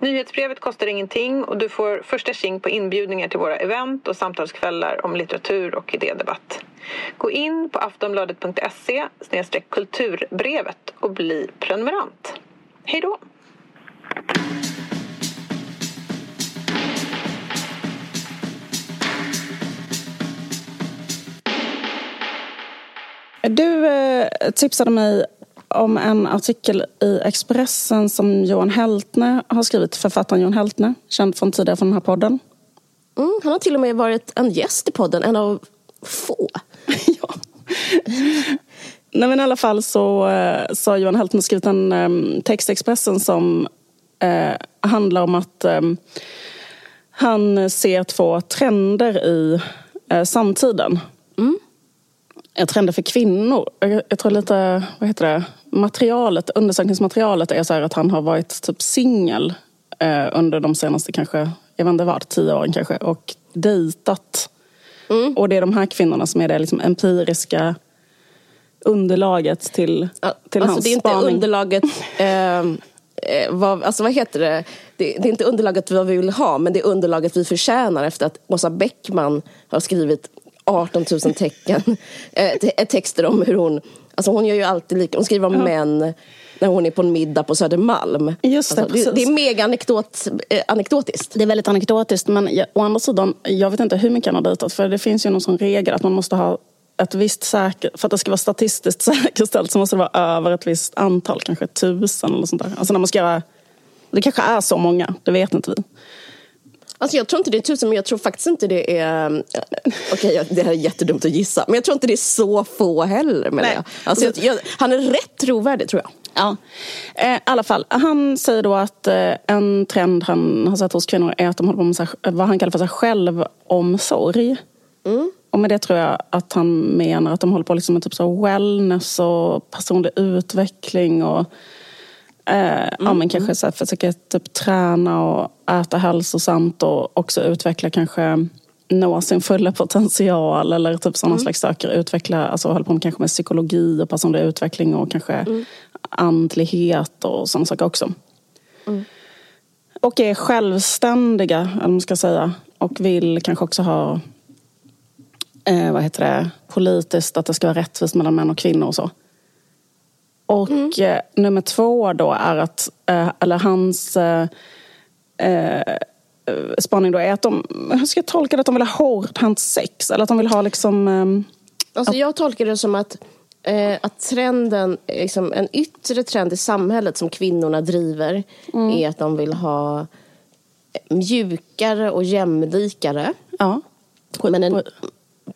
Nyhetsbrevet kostar ingenting och du får första tjing på inbjudningar till våra event och samtalskvällar om litteratur och idédebatt. Gå in på aftonbladet.se kulturbrevet och bli prenumerant. Hej då! Du eh, tipsade mig om en artikel i Expressen som Johan Heltne har skrivit. Författaren Johan Heltne, känd från tidigare från den här podden. Mm, han har till och med varit en gäst i podden, en av få. ja. Nej, men I alla fall så, eh, så har Johan Heltne skrivit en um, text i Expressen som eh, handlar om att um, han ser två trender i eh, samtiden. Mm. Trender för kvinnor. Jag, jag tror lite, vad heter det, materialet, undersökningsmaterialet är så att han har varit typ singel eh, under de senaste kanske, jag vet inte vad, tio åren kanske och dejtat. Mm. Och det är de här kvinnorna som är det liksom empiriska underlaget till, till alltså, hans det är spaning. inte underlaget eh, vad, alltså vad heter det? det? det? är inte underlaget vad vi vill ha, men det är underlaget vi förtjänar efter att Åsa Bäckman har skrivit 18 000 tecken, eh, texter om hur hon Alltså hon gör ju alltid lika, hon skriver om ja. män när hon är på en middag på Södermalm. Just det, alltså, det, det, är mega anekdot, eh, anekdotiskt. Det är väldigt anekdotiskt men jag, å andra sidan, jag vet inte hur mycket han har dejtat för det finns ju någon sån regel att man måste ha ett visst säker, för att det ska vara statistiskt säkerställt så måste det vara över ett visst antal, kanske tusen eller sånt där. Alltså när man ska göra, det kanske är så många, det vet inte vi. Alltså jag tror inte det är tusen, men jag tror faktiskt inte det är... Eh, okej, okay, det här är jättedumt att gissa. Men jag tror inte det är så få heller. Med det. Alltså, jag, jag, han är rätt trovärdig, tror jag. Ja, eh, i alla fall. Han säger då att eh, en trend han har sett hos kvinnor är att de håller på med sig, vad han kallar för sig självomsorg. Mm. Och med det tror jag att han menar att de håller på liksom med typ så wellness och personlig utveckling och Eh, mm. Ja, men kanske så här, försöka typ, träna och äta hälsosamt och också utveckla kanske nå sin fulla potential eller typ sådana mm. slags saker. Utveckla, alltså hålla på med, kanske med psykologi och personlig utveckling och kanske mm. andlighet och sådana saker också. Mm. Och är självständiga, eller man ska säga. Och vill kanske också ha, eh, vad heter det, politiskt att det ska vara rättvist mellan män och kvinnor och så. Och mm. eh, nummer två då är att, eh, eller hans eh, eh, spaning då är att de, hur ska jag tolka det, att de vill ha hårdhänt sex? Eller att de vill ha liksom... Eh, alltså jag tolkar det som att, eh, att trenden, liksom en yttre trend i samhället som kvinnorna driver mm. är att de vill ha mjukare och jämlikare. Ja. Men en,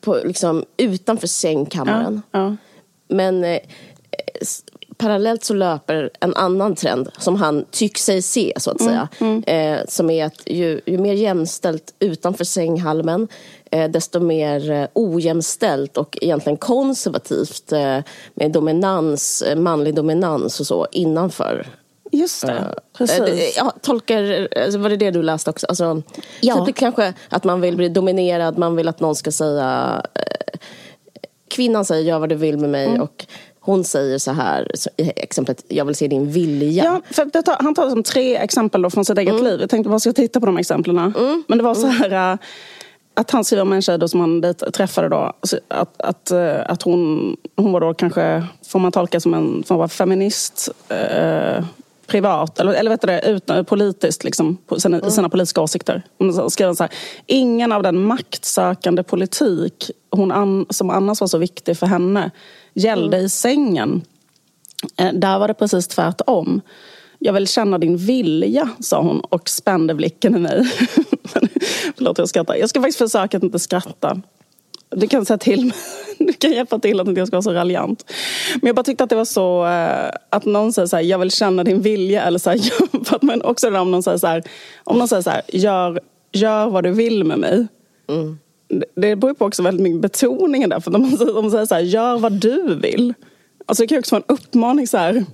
på, liksom, utanför sängkammaren. Ja. Ja. Men eh, parallellt så löper en annan trend som han tycker sig se, så att säga. Mm, mm. Eh, som är att ju, ju, mer jämställt utanför sänghalmen eh, desto mer eh, ojämställt och egentligen konservativt eh, med dominans, eh, manlig dominans och så innanför Just det, uh, precis. Jag tolkar, alltså, var det det du läste också? Alltså, ja. Typ kanske att man vill bli dominerad, man vill att någon ska säga Kvinnan säger gör vad du vill med mig mm. och hon säger så här, i exemplet, jag vill se din vilja. Ja, för tar, han tar som tre exempel då från sitt eget mm. liv. Jag tänkte, vad ska jag titta på de exemplen? Mm. Men det var så här, äh, att han skriver om en tjej som han träffade då. Att, att, äh, att hon, hon var då kanske, får man tolka som en får vara feminist. Eh, privat, eller, eller vet du det, ut, politiskt, liksom, sina, mm. sina politiska åsikter. Hon skrev så här, ingen av den maktsökande politik hon an, som annars var så viktig för henne gällde mm. i sängen. Eh, där var det precis tvärtom. Jag vill känna din vilja, sa hon och spände blicken i mig. Förlåt, jag skrattar. Jag ska faktiskt försöka att inte skratta. Du kan säga till mig. Du kan hjälpa till att inte jag ska vara så raljant. Men jag bara tyckte att det var så eh, att någon säger så här, jag vill känna din vilja. Eller så här, men också om någon säger så här, om någon säger så här, gör, gör vad du vill med mig. Mm det beror på också väldigt mycket betoningen där. För de, de säger så här, gör vad du vill. Alltså det kan också vara en uppmaning så här.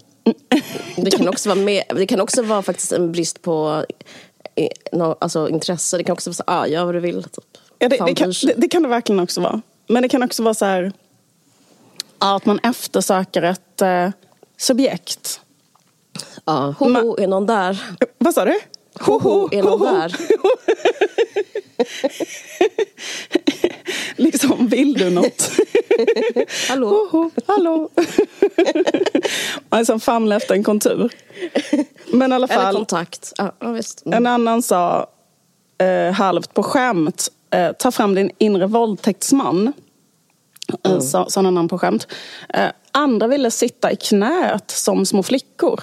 Det kan också vara, med, det kan också vara faktiskt en brist på alltså, intresse. Det kan också vara så ah, gör vad du vill. Typ. Ja, det, det, kan, det, det, kan det verkligen också vara. Men det kan också vara så här att man eftersöker ett eh, subjekt. Ja, ho, ho, är någon där? Vad sa du? Ho, ho, är någon där? liksom, vill du något? hallå? Ho, ho, hallå? Man liksom famlar efter en kontur. Men i alla fall. Eller kontakt. Ja. Mm. En annan sa eh, halvt på skämt. Eh, ta fram din inre våldtäktsman. Eh, mm. Sa, sa någon annan på skämt. Eh, andra ville sitta i knät som små flickor.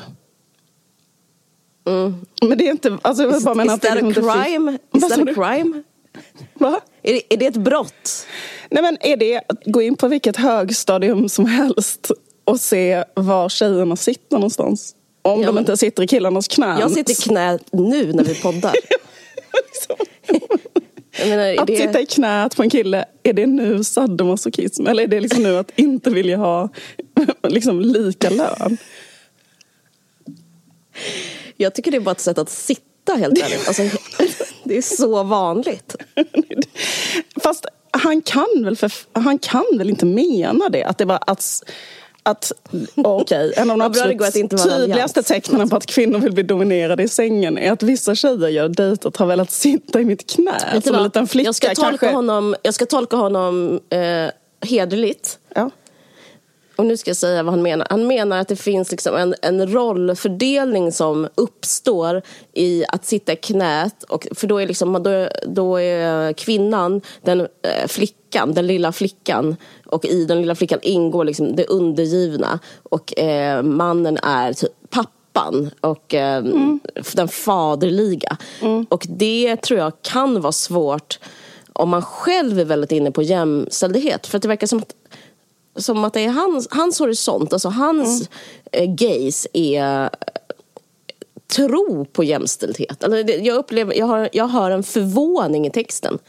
Mm. Men det är inte... Alltså jag bara menar is that a crime? Is that a crime? Va? Är det, är det ett brott? Nej men är det att gå in på vilket högstadium som helst och se var tjejerna sitter någonstans? Om ja, de inte sitter i killarnas knän. Jag sitter i knä nu när vi poddar. menar, att det... sitta i knät på en kille, är det nu sadomasochism? Eller är det liksom nu att inte vilja ha liksom, lika lön? Jag tycker det är bara ett sätt att sitta helt ärligt. Alltså, det är så vanligt. Fast han kan väl, för, han kan väl inte mena det? Att det var att att, okej, okay, en av de absolut tydligaste tecknen på att kvinnor vill bli dominerade i sängen är att vissa tjejer jag dejtat har velat sitta i mitt knä som en liten flicka. Jag ska tolka kanske... honom, jag ska tolka honom eh, hederligt. Ja. Och nu ska jag säga vad han menar. Han menar att det finns liksom en, en rollfördelning som uppstår i att sitta i knät. Och, för då är, liksom, då, då är kvinnan den eh, flickan, den lilla flickan. Och i den lilla flickan ingår liksom det undergivna. Och eh, mannen är typ pappan och eh, mm. den faderliga. Mm. Och det tror jag kan vara svårt om man själv är väldigt inne på jämställdhet. För att det verkar som att som att det är hans, hans horisont, alltså hans mm. gaze är tro på jämställdhet. Alltså jag, upplever, jag, har, jag hör en förvåning i texten.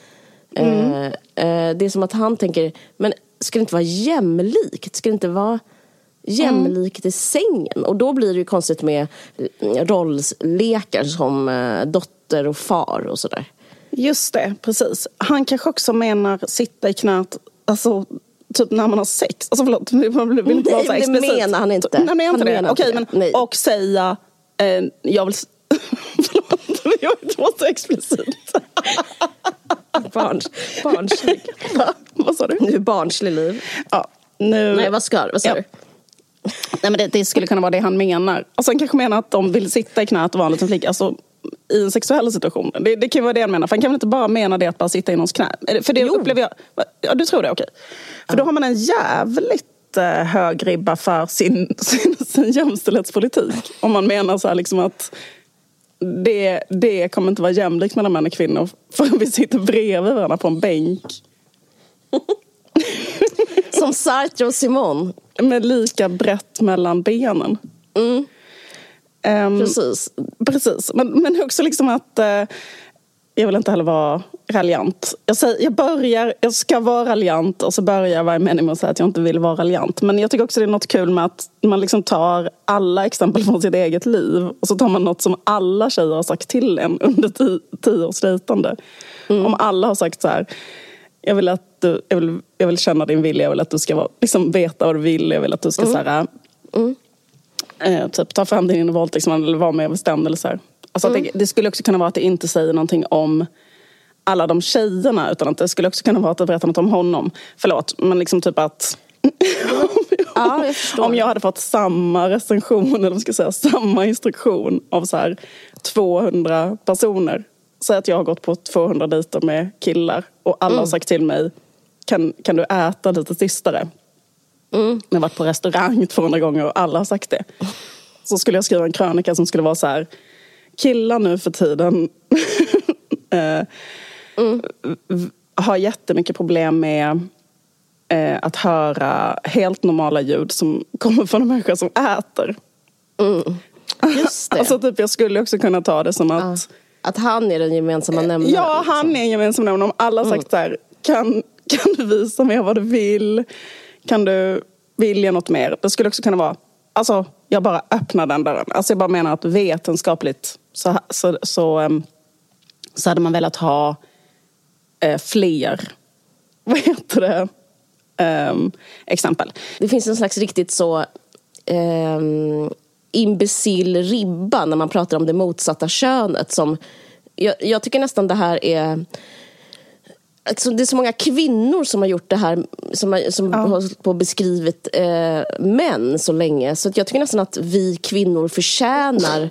Mm. Eh, eh, det är som att han tänker, men ska det inte vara jämlikt? Ska det inte vara jämlikt mm. i sängen? Och då blir det ju konstigt med rollekar som eh, dotter och far och sådär. Just det, precis. Han kanske också menar sitta i knät, alltså typ när man har sex. Alltså förlåt, vi vill inte vara så explicit. det menar han inte. Nej, men jag inte det. Okej, men Nej. och säga, eh, jag vill... förlåt, jag vill inte vara så explicit. Barns, barnslig. Va? Vad sa du? Nu barnslig liv. Ja, nu... Nej, vad ska Vad sa ja. du? Nej, men det, det, skulle kunna vara det han menar. Alltså, han kanske menar att de vill sitta i knät och vara en liten flicka. Alltså, i en sexuell situation. Det, det kan vara det han menar. För han kan väl inte bara mena det att bara sitta i någons knä? För det jo. upplever jag... Ja, du tror det? Okej. För då har man en jävligt eh, hög ribba för sin, sin, sin jämställdhetspolitik. Om man menar så liksom att det, det kommer inte vara jämlikt mellan män och kvinnor för vi sitter bredvid varandra på en bänk. Som Sartre och Simon. Med lika brett mellan benen. Mm. Um, precis. Precis, men, men också liksom att uh, jag vill inte heller vara raljant. Jag, säger, jag, börjar, jag ska vara raljant och så börjar jag varje mening med att säga att jag inte vill vara raljant. Men jag tycker också det är något kul med att man liksom tar alla exempel från sitt eget liv och så tar man något som alla tjejer har sagt till en under tio, tio års dejtande. Mm. Om alla har sagt så här jag vill, att du, jag, vill, jag vill känna din vilja, jag vill att du ska vara, liksom, veta vad du vill, jag vill att du ska mm. så här, mm. Eh, typ, ta fram din våldtäktsman eller vara mer bestämd. Eller så här. Alltså mm. det, det, skulle också kunna vara att det inte säger någonting om alla de tjejerna utan att det skulle också kunna vara att det berättar något om honom. Förlåt, men liksom typ att ja, jag om jag hade fått samma recension, eller vad ska jag säga, samma instruktion av så här 200 personer. Säg att jag har gått på 200 dejter med killar och alla mm. har sagt till mig kan, kan du äta lite tystare? Mm. Jag har varit på restaurang 200 gånger och alla har sagt det. Så skulle jag skriva en krönika som skulle vara så här killar nu för tiden eh, mm. har jättemycket problem med eh, att höra helt normala ljud som kommer från en människa som äter. Mm. Just det. alltså typ jag skulle också kunna ta det som att uh. Att han är den gemensamma nämnaren? Ja, han liksom. är en gemensam nämnare. Om alla har sagt mm. så här, kan, kan du visa mig vad du vill? Kan du vilja något mer. Det skulle också kunna vara, alltså jag bara öppnar den dörren. Alltså jag bara menar att vetenskapligt så, så, så, ehm, så hade man velat ha eh, fler, vad heter det, eh, exempel. Det finns en slags riktigt så eh, imbecill ribba när man pratar om det motsatta könet. Som, jag, jag tycker nästan det här är Alltså, det är så många kvinnor som har gjort det här, som har, som ja. har på beskrivit eh, män så länge. Så jag tycker nästan att vi kvinnor förtjänar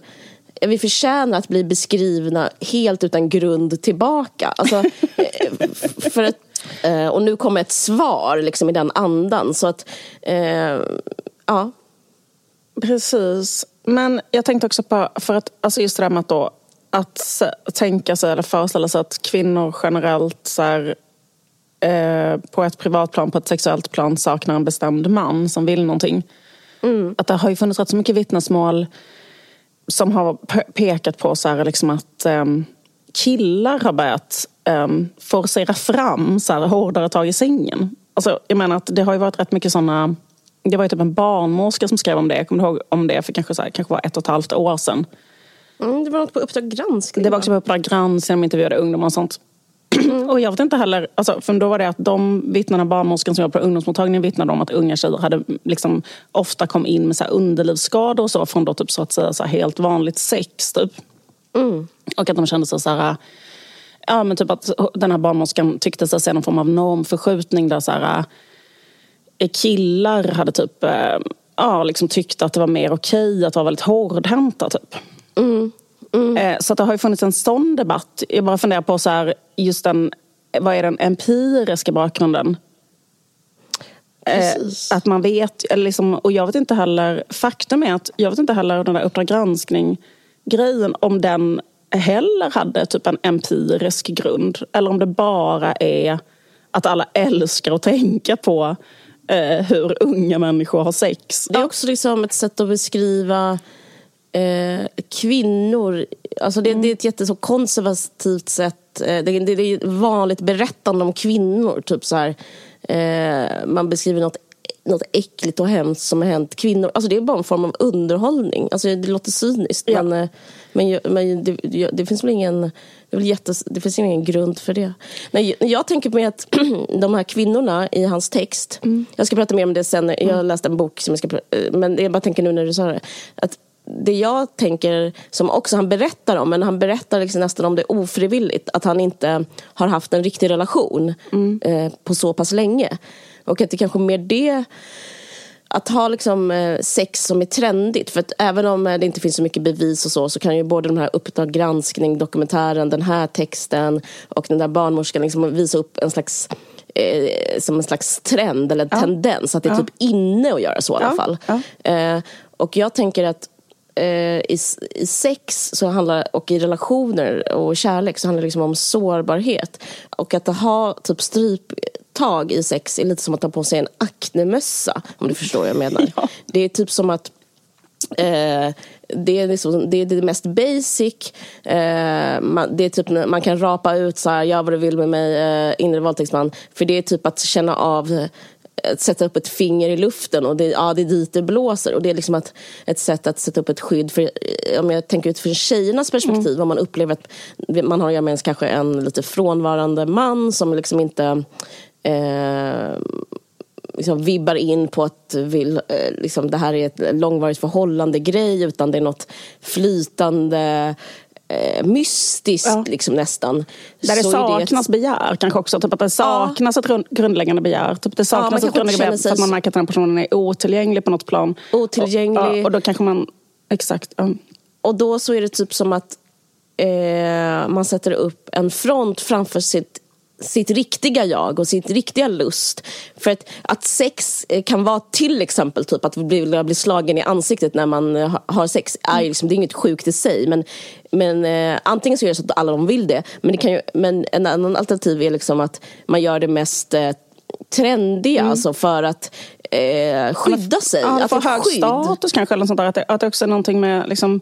vi förtjänar att bli beskrivna helt utan grund tillbaka. Alltså, eh, för att, eh, och nu kommer ett svar liksom, i den andan. Så att, eh, ja. Precis. Men jag tänkte också på, för att alltså just det där med att då att tänka sig eller föreställa sig att kvinnor generellt så här, eh, på ett privatplan, på ett sexuellt plan saknar en bestämd man som vill någonting. Mm. Att det har ju funnits rätt så mycket vittnesmål som har pekat på så här, liksom att eh, killar har börjat eh, forcera fram så här, hårdare tag i sängen. Alltså, jag menar att det har ju varit rätt mycket sådana det var ju typ en barnmorska som skrev om det. Jag kommer ihåg om det för kanske, så här, kanske var ett och ett halvt år sedan. Mm, det var något på Uppdrag granskning. Det var också på Uppdrag granskning, de intervjuade ungdomar och sånt. Mm. Och jag vet inte heller, alltså, för då var det att de vittnarna, barnmorskan som jobbade på ungdomsmottagningen vittnade om att unga tjejer hade liksom, ofta kom in med så här underlivsskador och så från då typ så att säga så helt vanligt sex typ. Mm. Och att de kände sig så här, ja men typ att den här barnmorskan tyckte sig se någon form av normförskjutning där så här, eh, killar hade typ, eh, ja liksom tyckte att det var mer okej att vara väldigt hårdhänta typ. Mm. Mm. Så det har ju funnits en sån debatt. Jag bara funderar på så här, just den, vad är den empiriska bakgrunden? Eh, Precis. Att man vet, liksom, och jag vet inte heller, faktum är att jag vet inte heller den där Uppdrag granskning grejen om den heller hade typ en empirisk grund. Eller om det bara är att alla älskar att tänka på eh, hur unga människor har sex. Det är också liksom ett sätt att beskriva eh, kvinnor, alltså det, mm. det är ett jättekonservativt sätt. Eh, det, det, är vanligt berättande om kvinnor. Typ så här, eh, man beskriver något något äckligt och hemskt som har hänt kvinnor. Alltså det är bara en form av underhållning. Alltså det låter cyniskt ja. men, eh, men, men det, det, finns väl ingen, det, jättes, det finns ingen grund för det. Nej, jag tänker på att de här kvinnorna i hans text, mm. jag ska prata mer om det sen, jag har mm. läst en bok som jag ska eh, men jag bara tänker nu när du sa det. Att det jag tänker, som också han berättar om, men han berättar liksom nästan om det ofrivilligt, att han inte har haft en riktig relation mm. eh, på så pass länge. Och att det kanske mer det att ha liksom eh, sex som är trendigt. För att även om eh, det inte finns så mycket bevis och så så kan ju både de här Uppdrag granskning, dokumentären, den här texten och den där barnmorskan liksom visa upp en slags eh, som en slags trend eller ja. tendens. Att det är ja. typ inne att göra så i alla fall. Ja. Eh, och jag tänker att eh, i, i sex så handlar, och i relationer och kärlek så handlar det liksom om sårbarhet. Och att ha typ stryptag i sex är lite som att ta på sig en aknemössa. Om du förstår vad jag menar. Ja. Det är typ som att eh, det är, liksom, det är det mest basic. Eh, man, det är typ, man kan rapa ut så här, gör vad du vill med mig, eh, inre våldtäktsman. För det är typ att känna av att sätta upp ett finger i luften och det, ja, det är dit det blåser. Och det är liksom ett, ett sätt att sätta upp ett skydd. För, om jag tänker utifrån tjejernas perspektiv, mm. om man upplever att man har med kanske en lite frånvarande man som liksom inte eh, liksom vibbar in på att vill, eh, liksom, det här är ett långvarigt förhållande grej utan det är något flytande eh, mystiskt ja. liksom, nästan. Där det saknas det ett... begär kanske också. Typ att det saknas ja. ett grundläggande begär. Typ det saknas ja, ett grundläggande begär för att man märker att den personen är otillgänglig på något plan. Otillgänglig. Och, och då kanske man, exakt. Um. Och då så är det typ som att eh, man sätter upp en front framför sitt sitt riktiga jag och sitt riktiga lust. För att, att sex eh, kan vara till exempel typ att bli, bli slagen i ansiktet när man eh, har sex. Är liksom, det är inget sjukt i sig. Men, men eh, antingen så är det så att alla de vill det. Men, det kan ju, men en annan alternativ är liksom att man gör det mest eh, trendiga. Mm. Alltså för att eh, skydda sig. Ja, att få hög skydd. status kanske. Eller sånt där. Att, det, att det också är någonting med liksom,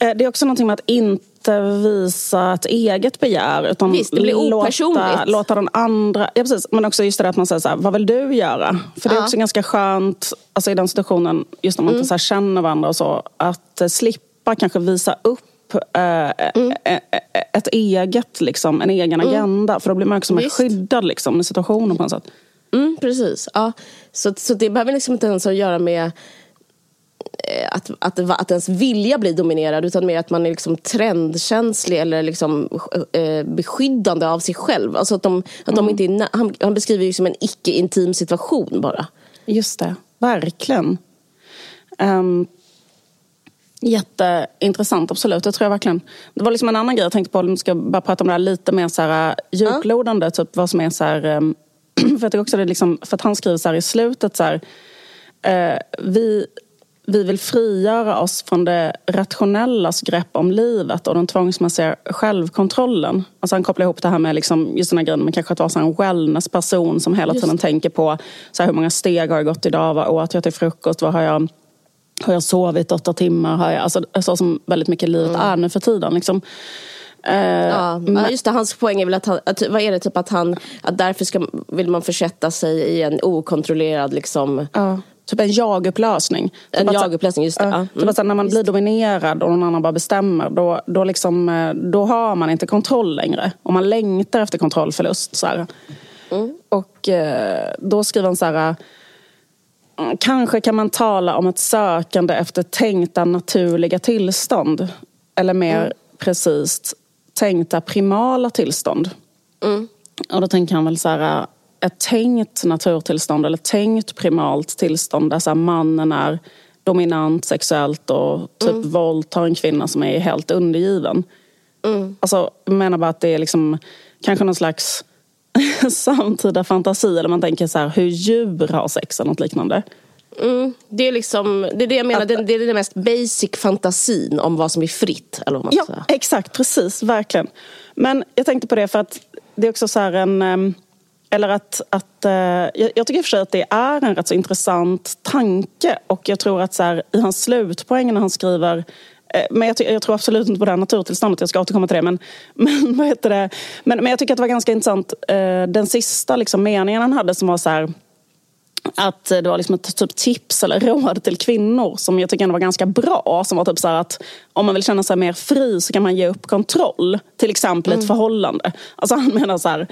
eh, det är också någonting med att inte inte visa ett eget begär. Utan Visst, det blir opersonligt. Låta, låta den andra... Ja, precis. Men också just det att man säger så här, vad vill du göra? För det är ja. också ganska skönt, alltså i den situationen, just när man mm. inte så känner varandra och så, att eh, slippa kanske visa upp eh, mm. ett eget, liksom, en egen mm. agenda. För då blir man också mer skyddad liksom, i situationen på något sätt. Mm, precis. Ja. Så, så det behöver liksom inte ens att göra med Eh, att, att, att ens vilja blir dominerad utan mer att man är liksom trendkänslig eller liksom, eh, beskyddande av sig själv. Alltså att de, att de mm. inte är, han, han beskriver ju som en icke-intim situation bara. Just det, verkligen. Um, jätteintressant, absolut. Det tror jag verkligen. Det var liksom en annan grej jag tänkte på, om vi ska bara prata om det här lite mer så här, eh, djuplodande. Ja. Typ vad som är så här, um, för jag tycker också det är liksom, för att han skriver så här i slutet så här, uh, vi vi vill frigöra oss från det rationellas grepp om livet och den tvångsmässiga självkontrollen. Alltså han kopplar ihop det här med liksom, just den här grejen med kanske att vara en wellness-person som hela tiden tänker på så här, hur många steg har jag gått idag, vad åt jag till frukost, vad har jag har jag sovit åtta timmar? Har jag, alltså, så som väldigt mycket livet mm. är nu för tiden. Liksom. Uh, ja, men... just det, hans poäng är väl att, han, att vad är det, typ att han, att därför ska, vill man försätta sig i en okontrollerad liksom, uh. Typ en jagupplösning. En typ jagupplösning, just det. Ja. Typ att när man blir dominerad och någon annan bara bestämmer då, då, liksom, eh, då har man inte kontroll längre. Och man längtar efter kontrollförlust. Så mm. Och eh, då skriver han så här mm, Kanske kan man tala om ett sökande efter tänkta naturliga tillstånd. Eller mer mm. precis tänkta primala tillstånd. Mm. Och då tänker han väl så här ett tänkt naturtillstånd eller tänkt primalt tillstånd där så mannen är dominant sexuellt och typ mm. våldtar en kvinna som är helt undergiven. Mm. Alltså, jag menar bara att det är liksom kanske någon slags samtida fantasi. Eller man tänker så här, hur djur har sex eller något liknande. Mm, det är liksom, det är det jag menar, det, det är den mest basic fantasin om vad som är fritt. Eller vad man ja, säga. exakt, precis, verkligen. Men jag tänkte på det för att det är också så här en ehm, eller att, att eh, jag, jag tycker i och för sig att det är en rätt så intressant tanke och jag tror att så här, i hans slutpoäng när han skriver eh, men jag, jag, tror absolut inte på det här naturtillståndet, jag ska återkomma till det. Men, men, vad heter det? men, men jag tycker att det var ganska intressant, eh, den sista liksom, meningen han hade som var så här att det var liksom ett typ tips eller råd till kvinnor som jag tycker ändå var ganska bra. Som var typ så att om man vill känna sig mer fri så kan man ge upp kontroll. Till exempel mm. ett förhållande. Alltså han menar så här,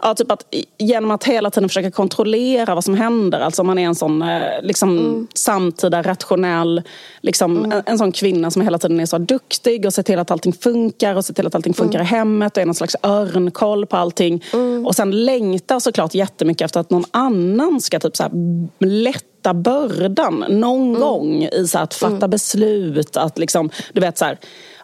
ja, typ att genom att hela tiden försöka kontrollera vad som händer. Alltså om man är en sån eh, liksom, mm. samtida rationell, liksom, mm. en, en, sån kvinna som hela tiden är så duktig och ser till att allting funkar och ser till att allting funkar mm. i hemmet och är någon slags örnkoll på allting. Mm. Och sen längtar såklart jättemycket efter att någon annan ska typ så lätta bördan någon mm. gång i så att fatta mm. beslut. Att liksom, du vet så här,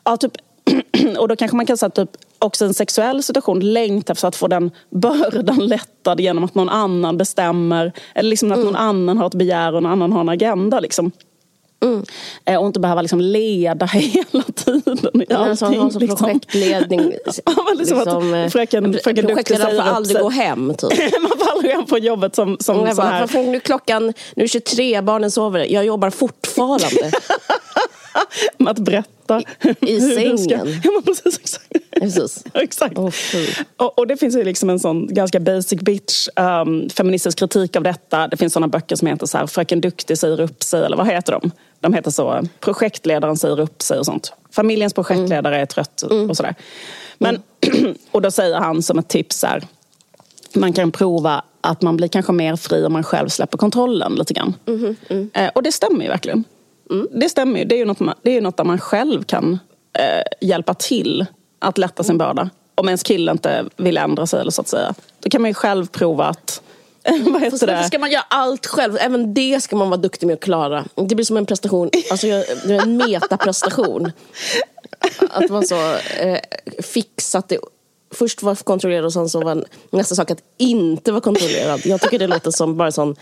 ja, typ, och då kanske man kan säga typ också en sexuell situation längtar efter att få den bördan lättad genom att någon annan bestämmer. Eller liksom att mm. någon annan har ett begär och någon annan har en agenda. Liksom. Mm. Eh, och inte behöva liksom leda hela tiden i allting. Som, som liksom. projektledning. ja, liksom liksom, att fröken, fröken projektledaren får aldrig gå hem. Typ. Man får aldrig gå hem på jobbet som, som mm, så här. nu klockan, nu är 23, barnen sover. Jag jobbar fortfarande. Med att berätta. I, i sängen? Ja, men precis. Exakt. precis. exakt. Oh, och, och, det finns ju liksom en sån ganska basic bitch um, feministisk kritik av detta. Det finns såna böcker som heter så här, Fröken Duktig säger upp sig, eller vad heter de? De heter så, Projektledaren säger upp sig och sånt. Familjens projektledare är trött mm. och sådär. Men, mm. och då säger han som ett tips här, man kan prova att man blir kanske mer fri om man själv släpper kontrollen lite grann. Mm, mm. Eh, och det stämmer ju verkligen. Mm. Det stämmer ju. Det är ju något, man, det är något där man själv kan eh, hjälpa till att lätta sin börda. Om ens kille inte vill ändra sig eller så att säga. Då kan man ju själv prova att vad heter det? ska man göra allt själv? Även det ska man vara duktig med att klara. Det blir som en prestation, alltså en metaprestation. Att man så eh, fixat det först var kontrollerad och sen så var nästa sak att inte vara kontrollerad. Jag tycker det låter som bara sån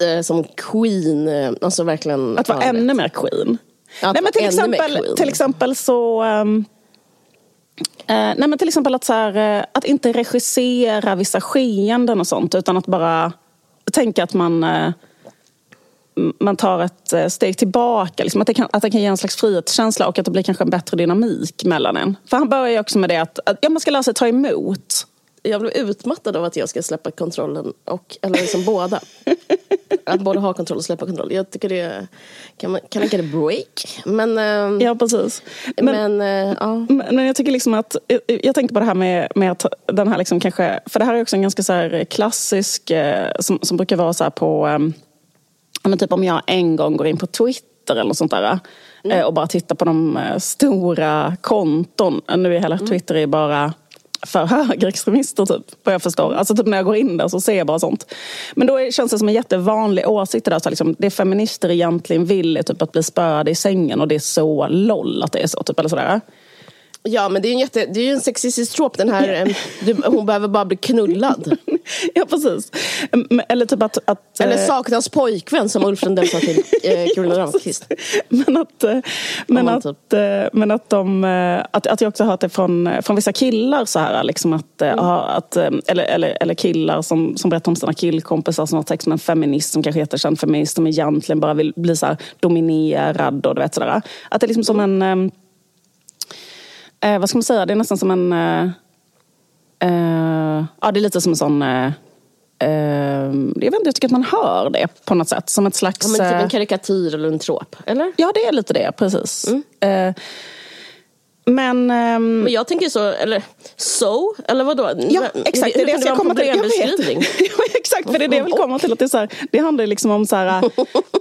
Eh, som Queen, eh, alltså verkligen. Att vara ännu mer Queen. Att nej, men till, exempel, till exempel så um, uh, nej, men till exempel att, så här, att inte regissera vissa skeenden och sånt utan att bara tänka att man uh, man tar ett eh, steg tillbaka. Liksom att, det kan, att det kan ge en slags frihetskänsla och att det blir kanske en bättre dynamik mellan en. För han börjar ju också med det att, att ja, man ska lära sig ta emot jag blev utmattad av att jag ska släppa kontrollen, och, eller liksom båda. Att både ha kontroll och släppa kontroll. Jag tycker det kan man kan get a break. Men, eh, ja, precis. Men, men, äh, ja. men jag tycker liksom att, jag tänkte på det här med, med att den här liksom kanske, för det här är också en ganska så klassisk, eh, som, som brukar vara så här på, men typ om jag en gång går in på Twitter eller sånt där. Mm. Och bara tittar på de stora konton. Nu är hela mm. Twitter är bara för högerextremister typ, vad jag förstår. Alltså typ när jag går in där så ser jag bara sånt. Men då känns det som en jättevanlig åsikt det där. Så liksom, det feminister egentligen vill är typ att bli spöade i sängen och det är så loll att det är så. Typ, eller sådär. Ja, men det är ju en, jätte, det är en sexistisk trop, den här, du, hon behöver bara bli knullad. ja, precis. Eller typ att... att Eller eh, saknas pojkvän, som Ulf Lundell sa till eh, Carolina Ramqvist. men att, eh, men, att, typ. Eh, men att, de, att, att jag också har hört det från, från vissa killar så här, liksom att, mm. att, eller, eller, eller killar som, som berättar om sina killkompisar som har sex med en feminist som kanske heter känd feminist som egentligen bara vill bli så här dominerad och du vet sådär. Att det är liksom som en eh, vad ska man säga, det är nästan som en... Eh, eh, ja, det är lite som en sån... Eh, eh, jag vet inte, jag tycker att man hör det på något sätt. Som ett slags... Ja, men typ en karikatyr eller en trop, eller? Ja, det är lite det, precis. Mm. Men, um, men jag tänker så, eller so, eller vadå? Ja, exakt. Det är det jag ska komma till. Jag vet. exakt, för det är det jag vill komma till. Att det, är så här, det handlar liksom om så här,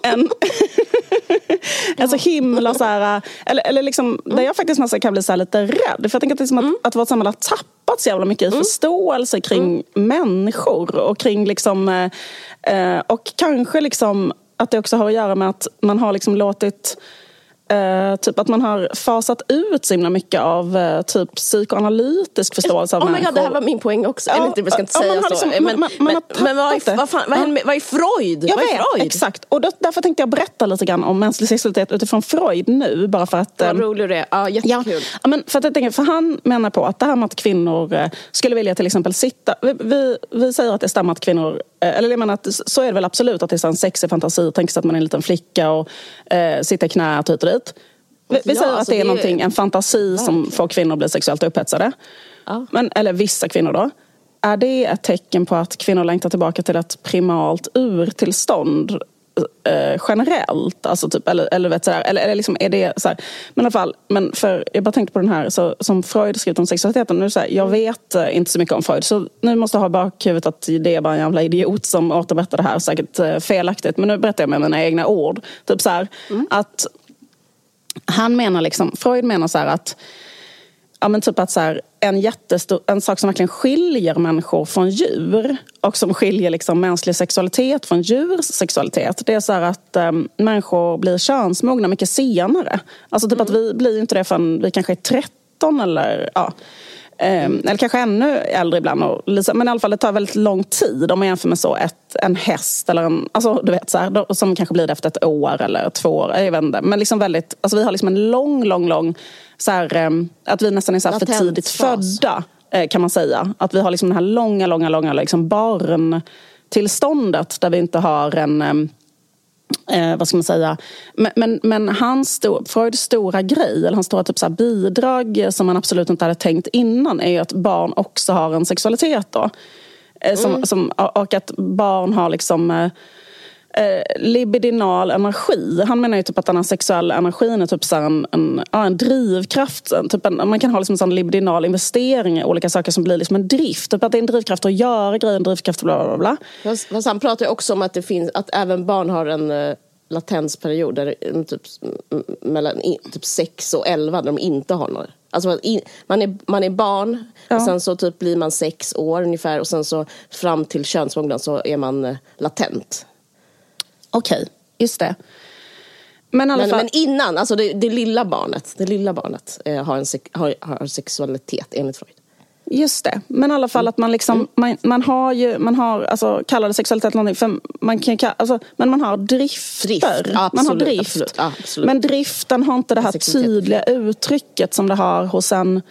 en, en så himla så här, eller, eller liksom, mm. där jag faktiskt nästan kan bli så lite rädd. För jag tänker att, liksom att, mm. att vårt samhälle har tappat så jävla mycket i mm. förståelse kring mm. människor och kring liksom, eh, och kanske liksom att det också har att göra med att man har liksom låtit Uh, typ att man har fasat ut så himla mycket av uh, typ psykoanalytisk förståelse av oh människor. God, det här var min poäng också. Ja, Eller, jag ska inte säga så. Liksom, men, man, man, men, men vad, är, vad, fan, vad, ja. vad är Freud? Jag vad är Freud? exakt. Och då, därför tänkte jag berätta lite grann om mänsklig sexualitet utifrån Freud nu. Bara för att... Vad um, rolig du är. Ja, jättekul. Ja, men för, att jag tänker, för han menar på att det här med att kvinnor uh, skulle vilja till exempel sitta... Vi, vi, vi säger att det stämmer att kvinnor... eller jag menar att så är det väl absolut att det är en sexig fantasi. Tänk sig att man är en liten flicka och sitter i knät hit och dit. Vi, vi säger ja, att det är, det är en fantasi verkligen. som får kvinnor att bli sexuellt upphetsade. Ja. Men, eller vissa kvinnor då. Är det ett tecken på att kvinnor längtar tillbaka till ett primalt urtillstånd eh, generellt? Alltså typ, eller, eller, vet, sådär, eller, eller liksom är det så här, Men i alla fall, men för, jag bara tänkte på den här så, som Freud skrivit om sexualiteten. Nu, så här, jag vet eh, inte så mycket om Freud så nu måste jag ha bakhuvudet att det är bara en jävla idiot som återberättar det här säkert eh, felaktigt. Men nu berättar jag med mina egna ord. Typ så här, mm. att han menar liksom, Freud menar så att Ja, men typ att så här, en, jättestor, en sak som verkligen skiljer människor från djur och som skiljer liksom mänsklig sexualitet från djurs sexualitet det är så att um, människor blir könsmogna mycket senare. Alltså typ mm. att vi blir inte det förrän vi kanske är 13 eller ja. Mm. Eller kanske ännu äldre ibland. Och, men i alla fall det tar väldigt lång tid om man jämför med så ett, en häst eller en, alltså du vet så här, som kanske blir det efter ett år eller två år. Jag vet inte. Men liksom väldigt, alltså vi har liksom en lång, lång, lång, så här, ehm, att vi nästan är så för tidigt födda eh, kan man säga. Att vi har liksom den här långa, långa, långa liksom barntillståndet där vi inte har en ehm, Eh, vad ska man säga? Men, men, men hans stor, Freuds stora grej, eller hans stora typ så bidrag som man absolut inte hade tänkt innan är ju att barn också har en sexualitet. Då. Eh, som, mm. som, och att barn har liksom eh, eh, libidinal energi. Han menar ju typ att den här sexuella energin är typ så en, en, ja, en drivkraft. Typ en, man kan ha liksom en sån libidinal investering i olika saker som blir liksom en drift. Typ att det är en drivkraft att göra grejer, en drivkraft bla bla bla. Fast, fast han pratar ju också om att det finns, att även barn har en uh, latensperiod där, typ, mellan typ 6 och 11 där de inte har några. Alltså man är, man är barn ja. och sen så typ blir man sex år ungefär och sen så fram till könsmognad så är man uh, latent. Okej, okay, just det. Men, men, fall... men, innan, alltså det, det, lilla barnet, det lilla barnet eh, har, en har, har sexualitet enligt Freud. Just det, men i alla fall att man liksom, mm. man, man har ju, man har, alltså kallar det sexualitet någonting, för man kan alltså, men man har drifter. Drift, absolut, man har drift. Absolut, absolut. Men driften har inte det här tydliga uttrycket som det har hos en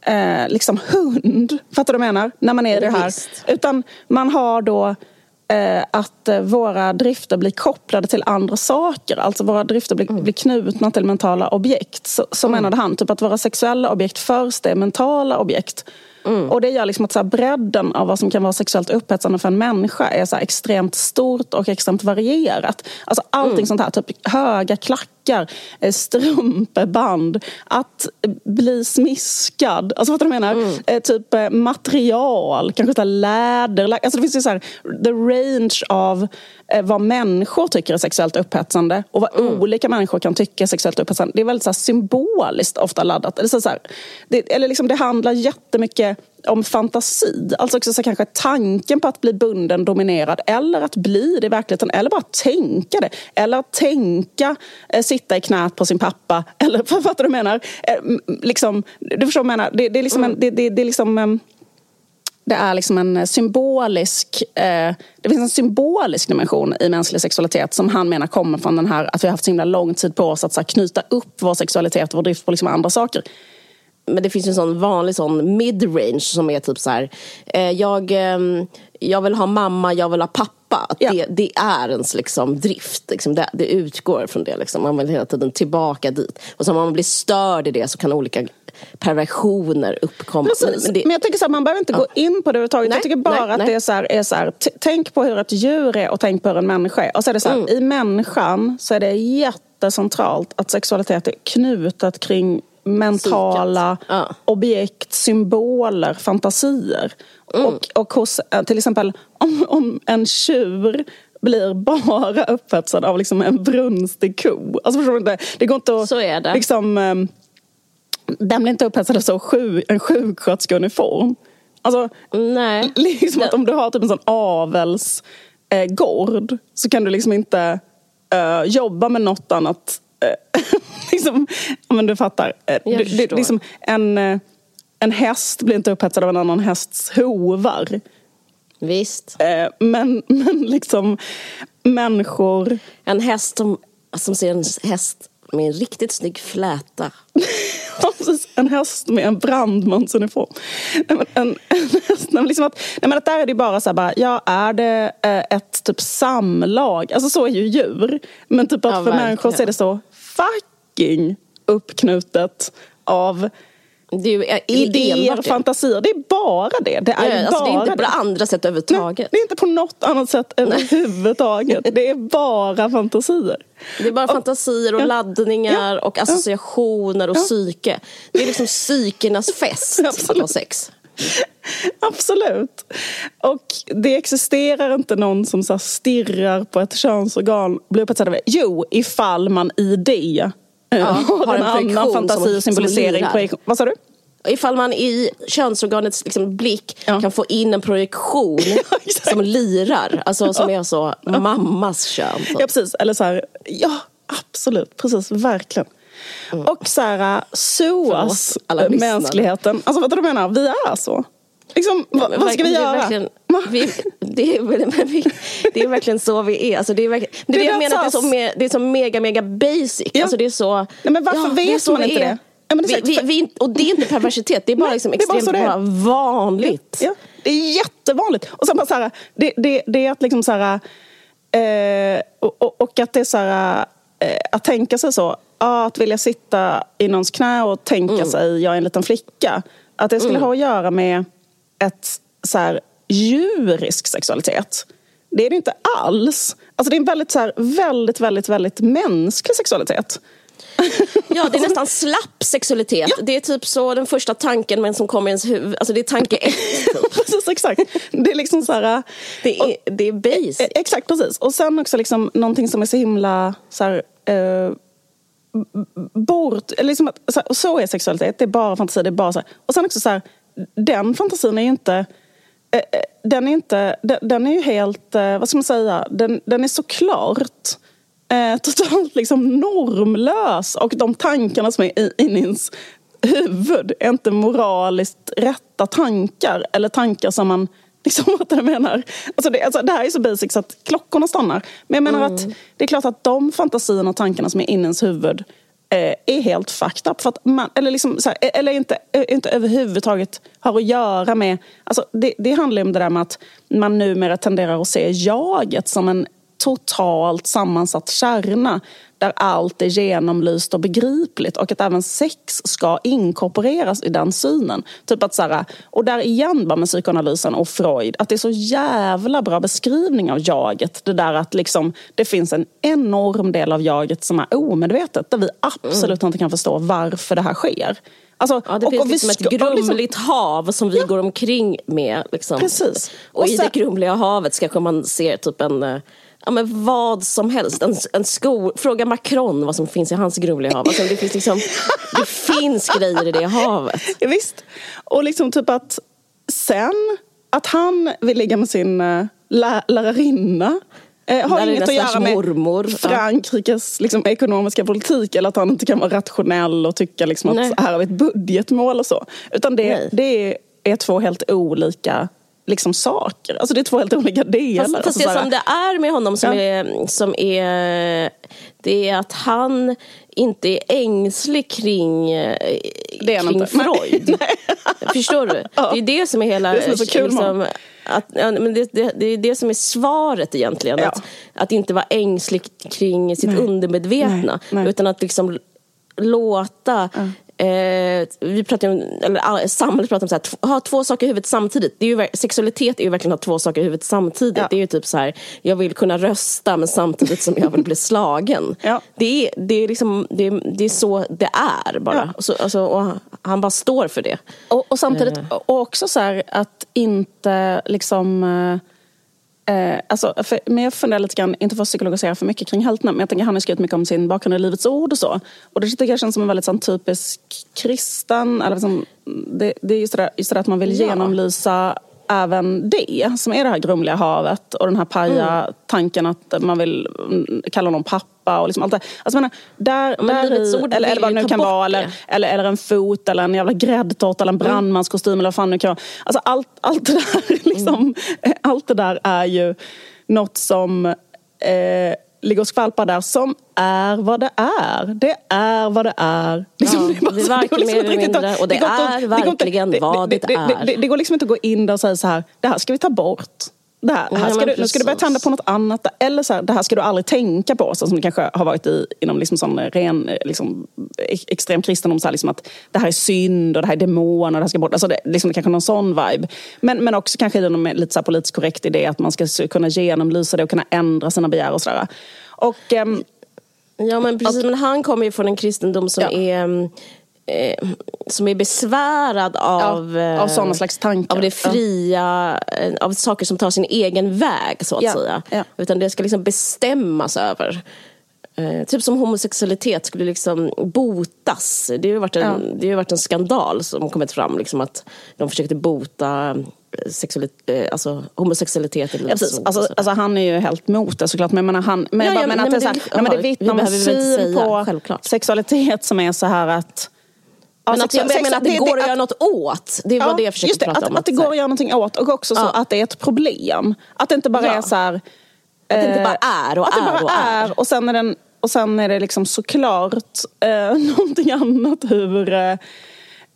eh, liksom hund. Fattar du vad jag menar? När man är i det här. Utan man har då att eh, våra drifter blir kopplade till andra saker. Alltså våra drifter blir, mm. blir knutna till mentala objekt. Så, så mm. menade han typ att våra sexuella objekt först är mentala objekt. Mm. Och det gör liksom att så här, bredden av vad som kan vara sexuellt upphetsande för en människa är så extremt stort och extremt varierat. Alltså allting mm. sånt här, typ höga klackar, eh, strumpeband, att bli smiskad. Alltså vad du menar? Mm. Eh, typ eh, material, kanske så läder. Alltså det finns ju så här, the range av vad människor tycker är sexuellt upphetsande och vad mm. olika människor kan tycka är sexuellt upphetsande. Det är väldigt så symboliskt ofta laddat. Eller, så här, det, eller liksom, det handlar jättemycket om fantasi. Alltså också så kanske tanken på att bli bunden, dominerad eller att bli det i verkligheten eller bara tänka det. Eller att tänka eh, sitta i knät på sin pappa. Eller vad fattar du menar? Eh, liksom, du förstår vad jag menar? Det, det är liksom en, det, det, det är liksom eh, det är liksom en symbolisk... Eh, det finns en symbolisk dimension i mänsklig sexualitet som han menar kommer från den här att vi har haft så himla lång tid på oss att så här, knyta upp vår sexualitet och vår drift på liksom andra saker men det finns en sån vanlig sån mid-range som är typ så här, eh, jag, eh, jag vill ha mamma, jag vill ha pappa. Att ja. det, det är ens liksom drift, liksom det, det utgår från det. Liksom. Man vill hela tiden tillbaka dit. Och så om man blir störd i det så kan olika perversioner uppkomma. Men, men, det... men, jag tycker så här, man behöver inte ja. gå in på det överhuvudtaget. Nej, jag tycker bara nej, att nej. det är så, här, är så här, tänk på hur ett djur är och tänk på hur en människa är. Och så är det så mm. i människan så är det jättecentralt att sexualitet är knutet kring mentala ja. objekt, symboler, fantasier. Mm. Och, och hos, eh, till exempel om, om en tjur blir bara upphetsad av liksom en brunstig ko. Alltså förstår du inte? Det går inte att... Så är det. Liksom, ehm, den blir inte upphetsad av så sju, en sjuksköterskeuniform. Alltså, Nej. Liksom att om du har typ en sån avelsgård eh, så kan du liksom inte uh, jobba med något annat Eh, liksom, men du fattar. Eh, du, det, liksom en, eh, en häst blir inte upphetsad av en annan hästs hovar. Visst. Men, men liksom människor... En häst som, som ser en häst med en riktigt snygg fläta. en häst med en brandmansuniform. En, en, en häst, liksom att, nej men att där är det bara så här, bara, ja är det ett typ samlag? Alltså så är ju djur. Men typ att ja, för verkligen. människor så är det så fucking uppknutet av det är idéer, fantasier. Det är bara det. Det är, ja, alltså, det är inte på det andra sätt överhuvudtaget. Nej, det är inte på något annat sätt överhuvudtaget. det är bara fantasier. Det är bara fantasier och ja. laddningar ja. och associationer och ja. psyke. Det är liksom psykernas fest att ha sex. Absolut. Och det existerar inte någon som så stirrar på ett könsorgan blir. Jo, ifall man i det ja, har en, en annan fantasi symbolisering. Projektion. Vad sa du? Ifall man i könsorganets liksom blick ja. kan få in en projektion som lirar. Alltså som är så mammas kön. Så. Ja precis, eller så här, ja absolut, precis, verkligen. Mm. Och så här, SOAS, mänskligheten. Alltså vad du menar, vi är så. Liksom, ja, vad ska vi göra? Vi, det, är, det är verkligen så vi är. Alltså, det är verkligen, det, det, det jag menar att det är, så, me, det är så mega, mega basic. Ja. Alltså, det är så, Nej, men varför ja, vet man inte det? Ja, det vi, vi, vi, och det är inte perversitet, det är bara liksom extremt bara, bara vanligt. Ja, det är jättevanligt. Och så bara så här, det, det, det är att liksom så här, eh, och, och, att det är så här, eh, att tänka sig så, att vilja sitta i någons knä och tänka mm. sig, jag är en liten flicka. Att det skulle mm. ha att göra med ett så här, djurisk sexualitet. Det är det inte alls. Alltså det är en väldigt, så här, väldigt, väldigt, väldigt mänsklig sexualitet. Ja, det är nästan slapp sexualitet. Ja. Det är typ så den första tanken men som kommer i ens huvud. Alltså det är tanke ett. Typ. precis, exakt. Det är liksom så här... Det är, och, det är base. E- exakt, precis. Och sen också liksom någonting som är så himla så här, eh, bort... Liksom att, så, så, är sexualitet, det är bara fantasi. Det är bara så här. Och sen också så här, den fantasin är inte... Eh, eh, den är, inte, den, är ju helt, eh, vad ska man säga, den, den är såklart totalt liksom normlös och de tankarna som är i, i ens huvud är inte moraliskt rätta tankar eller tankar som man Liksom vad jag menar. Alltså det, alltså det här är så basic så att klockorna stannar. Men jag menar mm. att det är klart att de fantasierna och tankarna som är inne i ens huvud Eh, är helt fucked up. För att man, eller liksom så här, eller inte, eh, inte överhuvudtaget har att göra med... Alltså det, det handlar om det där med att man numera tenderar att se jaget som en totalt sammansatt kärna där allt är genomlyst och begripligt och att även sex ska inkorporeras i den synen. Typ att så här, och där igen bara med psykoanalysen och Freud, att det är så jävla bra beskrivning av jaget. Det där att liksom, det finns en enorm del av jaget som är omedvetet där vi absolut mm. inte kan förstå varför det här sker. Alltså, ja, det och, finns och liksom ett grumligt liksom, hav som vi ja. går omkring med. Liksom. Precis. Och, och sen, i det grumliga havet kanske man ser typ en eh, ja, men vad som helst. En, en sko, fråga Macron vad som finns i hans grumliga hav. Alltså, det, finns liksom, det finns grejer i det havet. Ja, visst. Och liksom typ att sen att han vill ligga med sin uh, lä lärarinna eh, har inget att göra med mormor. Frankrikes liksom, ekonomiska politik eller att han inte kan vara rationell och tycka liksom, att här har vi ett budgetmål och så. Utan det, det är två helt olika liksom saker. Alltså det är två helt olika delar. Fast, fast det som det är med honom som, ja. är, som är det är att han inte är ängslig kring, eh, kring Freud. Nej. Förstår du? Ja. Det är det som är hela... Det är, så kul liksom, att, ja, men det, det, det, är det som är svaret egentligen. Ja. Att, att inte vara ängslig kring sitt Nej. undermedvetna. Nej. Utan att liksom låta Eh, vi pratar om, eller samhället pratar om att ha två saker i huvudet samtidigt. Det är ju, sexualitet är ju verkligen att ha två saker i huvudet samtidigt. Ja. Det är ju typ så här, jag vill kunna rösta men samtidigt som jag vill bli slagen. Ja. Det, är, det, är liksom, det, är, det är så det är bara. Ja. Så, alltså, och han bara står för det. Och, och samtidigt, eh. och också så här, att inte liksom eh, alltså, för, men jag funderar lite grann, inte för att psykologisera för mycket kring Heltner, men jag tänker han har skrivit mycket om sin bakgrund i Livets Ord och så. Och det tycker jag känns som en väldigt sån, typisk kristen, eller liksom, det, det är just det, där, just det där att man vill ja. genomlysa även det, som är det här grumliga havet och den här paja mm. tanken att man vill mm, kalla någon pappa och liksom allt det. Alltså, menar, där, men där i, eller, eller vad det nu kan vara, eller, eller, eller en fot eller en jävla gräddtårta eller en mm. brandmanskostym eller vad fan det kan vara. Alltså allt, allt det där liksom, mm. allt det där är ju något som eh, ligger och skvalpar där som är vad det är. Det är vad det är. Liksom, ja, det är varken mer eller mindre och det, det är verkligen det, vad det, är. Det, går liksom inte att gå in där och säga så här, det här ska vi ta bort. Det här, här ska du, nu ska du börja tända på något annat. Eller så här, det här ska du aldrig tänka på. Så som det kanske har varit i, inom liksom sån ren liksom, extrem kristendom. Så här, liksom att det här är synd och det här är demoner. Det här ska bort. Alltså det, liksom, kanske någon sån vibe. Men, men också kanske inom lite så här politiskt korrekt idé att man ska kunna genomlysa det och kunna ändra sina begär och sådär. Och, um, ja men precis, och, men han kommer ju från en kristendom som ja. är eh, som är besvärad av, ja, av sådana slags tankar. Av det fria, ja. Eh, av saker som tar sin egen väg så att ja, säga. Utan det ska liksom bestämmas över. Eh, typ som homosexualitet skulle liksom botas. Det har ju varit en, det har varit en skandal som kommit fram. Liksom att de försökte bota eh, sexualitet, eh, alltså homosexualitet. Eller ja, precis. Alltså, alltså, han är ju helt mot det såklart. Men, menar, han, men, ja, ja, men, men, att det, det, nej, men det vittnar om en syn på självklart. sexualitet som är så här att men att, jag menar att det, det går att göra något åt. Det var ja, det jag försökte prata att, om. Att, det går att göra någonting åt och också så att det är ett problem. Att det inte bara är så här, Att det inte bara är och att är det bara och är. Och sen är, den, och sen är det liksom såklart eh, någonting annat hur eh,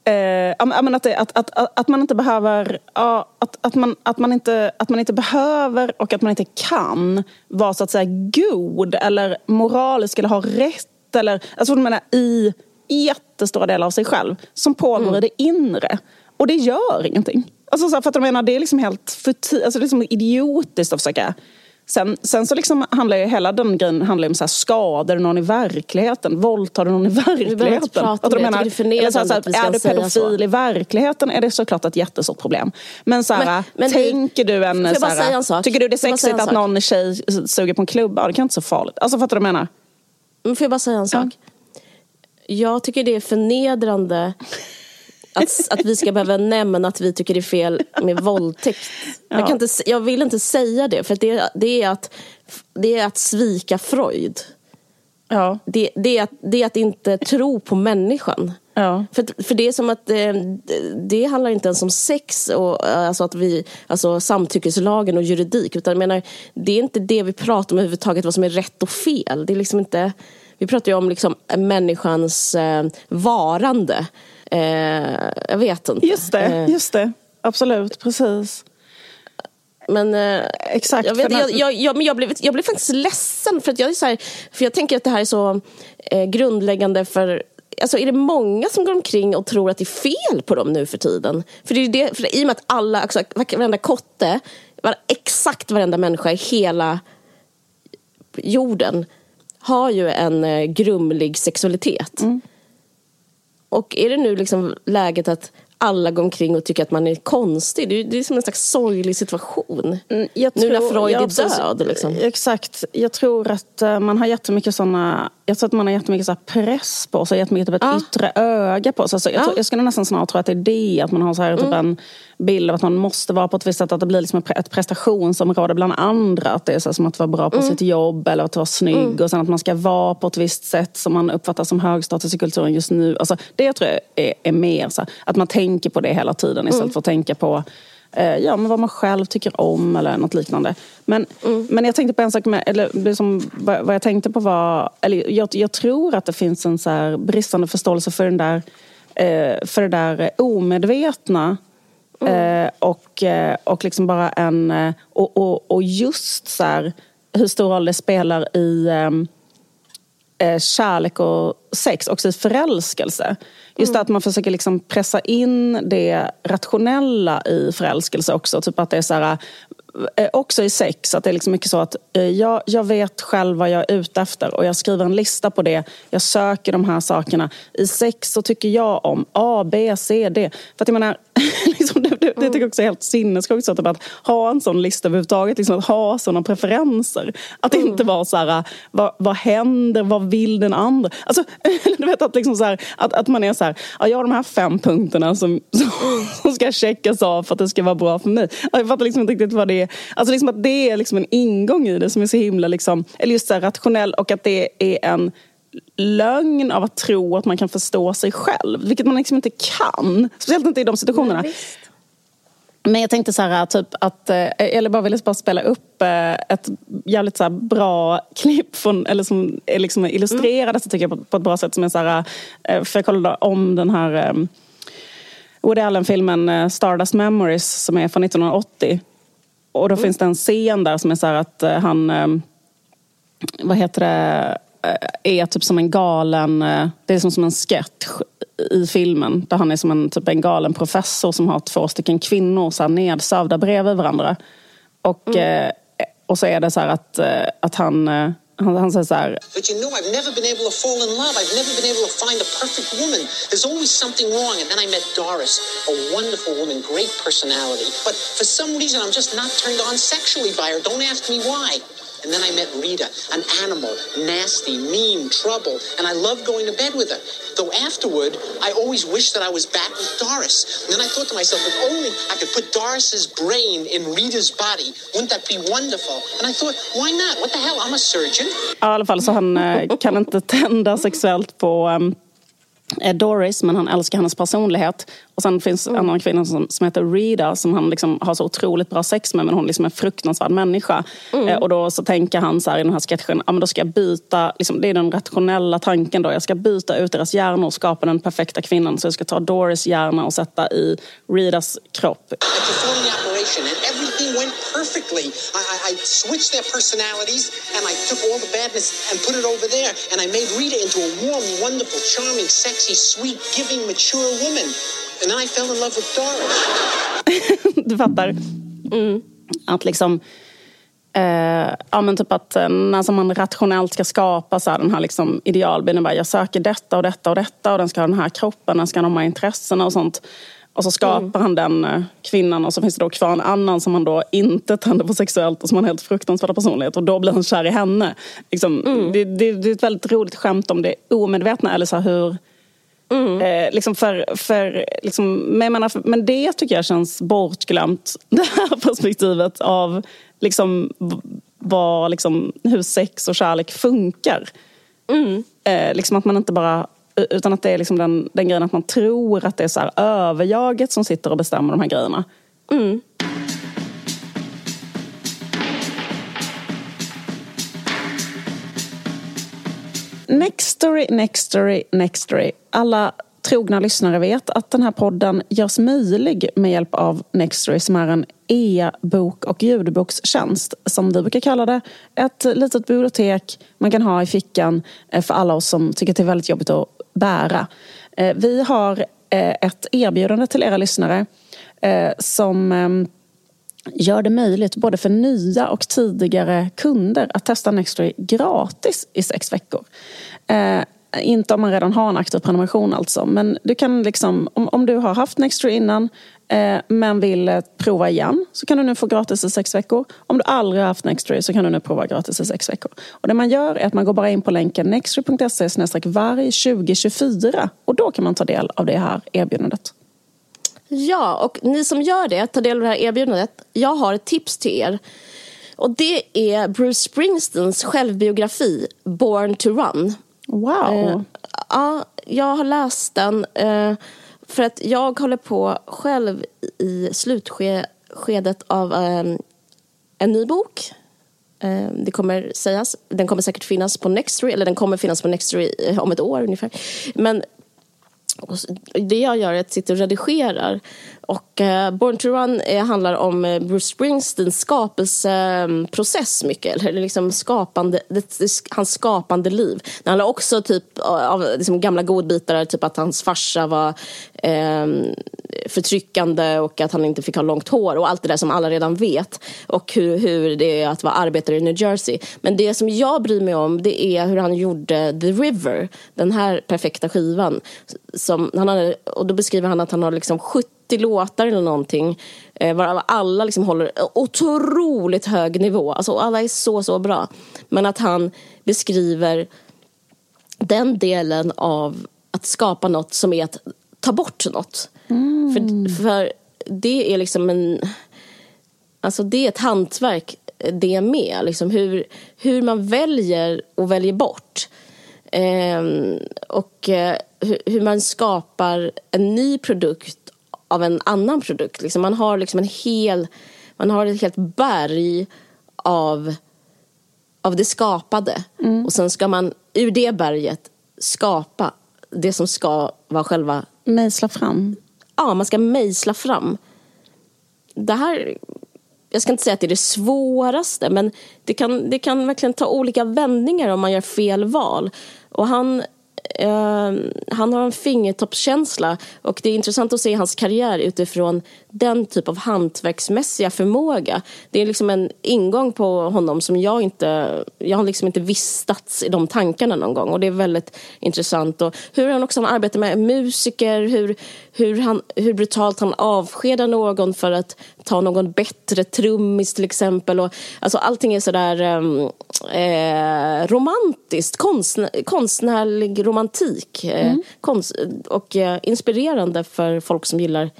Eh, att, det, att, att, att man inte behöver ja, att, att, man, att, man inte, att man inte behöver och att man inte kan vara så att säga god eller moralisk eller ha rätt eller alltså, menar, i jättestora delar av sig själv som pågår mm. i det inre. Och det gör ingenting. Alltså, så här, för att jag menar, det är liksom helt förti- alltså, det är liksom idiotiskt att försöka Sen, sen så liksom handlar ju hela den grejen handlar om så här, skadar du någon i verkligheten? Våldtar du någon i verkligheten? Att du menar, eller så här, så här, är du pedofil så. i verkligheten är det såklart ett jättestort problem. Men, så här, men, men tänker du en... Så en? Tycker du det är sexigt att någon tjej suger på en klubba? Det kan inte så farligt. Alltså fattar du vad jag menar? Men får jag bara säga en sak? Ja. Jag tycker det är förnedrande att, att vi ska behöva nämna att vi tycker det är fel med våldtäkt. Ja. Jag, kan inte, jag vill inte säga det, för det, det, är, att, det är att svika Freud. Ja. Det, det, är att, det är att inte tro på människan. Ja. För, för det är som att det, det handlar inte ens om sex och alltså att vi, alltså samtyckeslagen och juridik. Utan jag menar, det är inte det vi pratar om överhuvudtaget, vad som är rätt och fel. Det är liksom inte Vi pratar ju om liksom människans eh, varande. Eh, jag vet inte. Just det, eh. just det. Absolut, precis. Men eh, exakt. Jag, vet, jag, jag, jag, jag, blev, jag blev faktiskt ledsen för att jag är så här, för jag tänker att det här är så eh, grundläggande för Alltså är det många som går omkring och tror att det är fel på dem nu för tiden? För, det är det, för i och med att alla, alltså, varenda kotte, var, exakt varenda människa i hela jorden har ju en eh, grumlig sexualitet. Mm. Och är det nu liksom läget att alla går omkring och tycker att man är konstig. Det är, det är som en slags sorglig situation. Mm, nu när Freud är död. Liksom. Exakt. Jag tror att uh, man har jättemycket såna, jag tror att man har jättemycket så press på sig, jättemycket typ ett ja. yttre öga på sig. Alltså, jag, ja. tror, jag skulle nästan snarare tro att det är det, att man har så här, typ mm. en bild av att man måste vara på ett visst sätt, att det blir liksom ett prestationsområde bland andra. Att det är så som att vara bra på mm. sitt jobb eller att vara snygg mm. och sen att man ska vara på ett visst sätt som man uppfattar som högstatus i kulturen just nu. Alltså, det tror jag är, är mer så här, att man tänker på det hela tiden istället mm. för att tänka på Eh, ja, men vad man själv tycker om eller något liknande. Men, mm. men jag tänkte på en sak, med, eller liksom, vad jag tänkte på var, eller jag, jag tror att det finns en så bristande förståelse för, den där, eh, för det där omedvetna Mm. Eh, och, eh, och liksom bara en... Eh, och, och, och just så här, hur stor roll det spelar i ehm, eh, kärlek och sex, också i förälskelse. Just mm. att man försöker liksom pressa in det rationella i förälskelse också. Typ att det är så här, Eh, också i sex, att det är liksom mycket så att eh, jag, jag vet själv vad jag är ute efter och jag skriver en lista på det. Jag söker de här sakerna. I sex så tycker jag om A, B, C, D. För att jag menar, liksom, det, det, det tycker jag också är helt sinnessjukt att, att ha en sån lista överhuvudtaget. Liksom, att ha såna preferenser. Att mm. inte vara så här, vad, vad händer, vad vill den andra? Alltså, du vet att, liksom så här, att, att man är så här, ja, jag har de här fem punkterna som, som, som ska checkas av för att det ska vara bra för mig. Jag fattar liksom inte riktigt vad det är Alltså liksom att det är liksom en ingång i det som är så himla liksom, eller just så rationell och att det är en lögn av att tro att man kan förstå sig själv. Vilket man liksom inte kan. Speciellt inte i de situationerna. Nej, men jag tänkte så här, typ att, eh, eller bara ville bara spela upp eh, ett jävligt så bra klipp från, eller som är liksom illustrerar mm. detta tycker jag på, ett bra sätt. Som är så här, för jag kollade om den här Woody Allen-filmen Stardust Memories som är från 1980. Och då mm. finns det en scen där som är så här att han, eh, vad heter det, är typ som en galen, det är som, som en sketch i filmen. Där han är som en, typ en galen professor som har två stycken kvinnor så här nedsövda bredvid varandra. Och, mm. och så är det så här att, att han han, han säger så här. But you know I've never been able to fall in love. I've never been able to find a perfect woman. There's always something wrong. And then I met Doris, a wonderful woman, great personality. But for some reason I'm just not turned on sexually by her. Don't ask me why. And then I met Rita, an animal, nasty, mean, trouble, and I loved going to bed with her. Though afterward, I always wished that I was back with Doris. And then I thought to myself, if only I could put Doris's brain in Rita's body, wouldn't that be wonderful? And I thought, why not? What the hell, I'm a surgeon. I alla fall så han eh, kan inte tända sexuellt på um, Doris, men han älskar hennes personlighet. Och sen finns mm. en annan kvinna som, som heter Rita som han liksom har så otroligt bra sex med men hon liksom är en fruktansvärd människa. Mm. Eh, och då så tänker han så här i den här sketchen, ja, men då ska jag byta, liksom, det är den rationella tanken då, jag ska byta ut deras hjärnor och skapa den perfekta kvinnan. Så jag ska ta Doris hjärna och sätta i Ritas kropp. perfectly. I, I, I, switched their personalities and I took all the badness and put it over there. And I made Rita into a warm, wonderful, charming, sexy, sweet, giving, mature woman. And I fell in love with Doris. du fattar? Mm. Att liksom... Eh, ja, men typ att eh, när man rationellt ska skapa så här, den här liksom idealbilden. Bara, jag söker detta och detta och detta och den ska ha den här kroppen, den ska ha de här intressena och sånt. Och så skapar mm. han den eh, kvinnan och så finns det då kvar en annan som han då inte tänder på sexuellt och som har en helt fruktansvärd personlighet och då blir han kär i henne. Liksom, mm. det, det, det, är ett väldigt roligt skämt om det omedvetna eller så hur Mm. Eh, liksom för, för, liksom, men, menar, men det tycker jag känns bortglömt. Det här perspektivet av liksom, vad, liksom, hur sex och kärlek funkar. Mm. Eh, liksom att man inte bara utan att det är liksom den, den grejen att man tror att det är så överjaget som sitter och bestämmer de här grejerna. Mm. Nextory, Nextory, Nextory. Alla trogna lyssnare vet att den här podden görs möjlig med hjälp av Nextory som är en e-bok och ljudbokstjänst som vi brukar kalla det. Ett litet bibliotek man kan ha i fickan eh, för alla oss som tycker att det är väldigt jobbigt att bära. Eh, vi har eh, ett erbjudande till era lyssnare som ehm, gör det möjligt både för nya och tidigare kunder att testa Nextory gratis i sex veckor. Eh, inte om man redan har en aktiv prenumeration alltså. Men du kan liksom, om, om du har haft Nextory innan eh, men vill eh, prova igen så kan du nu få gratis i sex veckor. Om du aldrig har haft Nextory så kan du nu prova gratis i sex veckor. Och det man gör är att man går bara in på länken nextory.se varg 2024 och då kan man ta del av det här erbjudandet. Ja, och ni som gör det, tar del av det här erbjudandet. Jag har ett tips till er. Och det är Bruce Springsteens självbiografi Born to Run. Wow! Eh, ja, jag har läst den. Eh, för att jag håller på själv i slutskedet av eh, en ny bok. Eh, det kommer sägas, den kommer säkert finnas på Nextory, eller den kommer finnas på Nextory om ett år ungefär. Men det jag gör är att sitta och redigerar. Och eh, Born to Run eh, handlar om eh, Bruce Springsteens skapelseprocess mycket. Eller liksom skapande, hans skapande liv. Det handlar också typ av liksom gamla godbitar, typ att hans farsa var eh, förtryckande och att han inte fick ha långt hår och allt det där som alla redan vet. Och hur, hur det är att vara arbetare i New Jersey. Men det som jag bryr mig om det är hur han gjorde The River, den här perfekta skivan. Som han hade, och då beskriver han att han har liksom 70 låtar eller någonting. Eh, varav alla liksom håller otroligt hög nivå. Alltså alla är så, så bra. Men att han beskriver den delen av att skapa något som är att ta bort något. Mm. För, för det är liksom en... Alltså det är ett hantverk det med. Liksom hur, hur man väljer och väljer bort. Ehm, och eh, hur, hur, man skapar en ny produkt av en annan produkt. Liksom man har liksom en hel... Man har ett helt berg av, av det skapade. Mm. Och sen ska man ur det berget skapa det som ska vara själva Mejsla fram? Ja, man ska mejsla fram. Det här, jag ska inte säga att det är det svåraste, men det kan, det kan verkligen ta olika vändningar om man gör fel val. Och han Uh, han har en fingertoppskänsla och det är intressant att se hans karriär utifrån den typ av hantverksmässiga förmåga. Det är liksom en ingång på honom som jag inte, jag har liksom inte vistats i de tankarna någon gång och det är väldigt intressant. Och hur han också arbetar med musiker, hur, hur, han, hur brutalt han avskedar någon för att ta någon bättre trummis till exempel. Och, alltså allting är sådär um, eh, romantiskt, konstnär, konstnärlig romantik eh, mm. konst, och eh, inspirerande för folk som gillar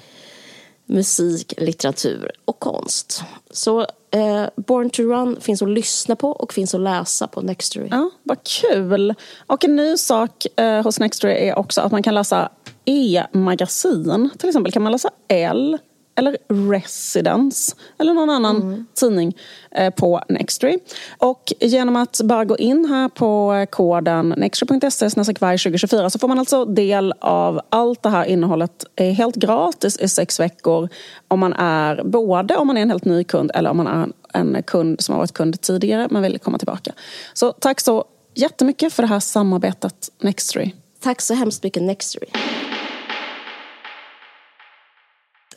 musik, litteratur och konst. Så eh, Born to Run finns att lyssna på och finns att läsa på Nextory. Ja, vad kul! Och en ny sak eh, hos Nextory är också att man kan läsa e-magasin. Till exempel kan man läsa L eller Residence eller någon annan mm. tidning eh, på Nextory. Och genom att bara gå in här på koden nextory.se 2024 så får man alltså del av allt det här innehållet helt gratis i sex veckor om man är både om man är en helt ny kund eller om man är en kund som har varit kund tidigare men vill komma tillbaka. Så tack så jättemycket för det här samarbetet Nextory. Tack så hemskt mycket Nextory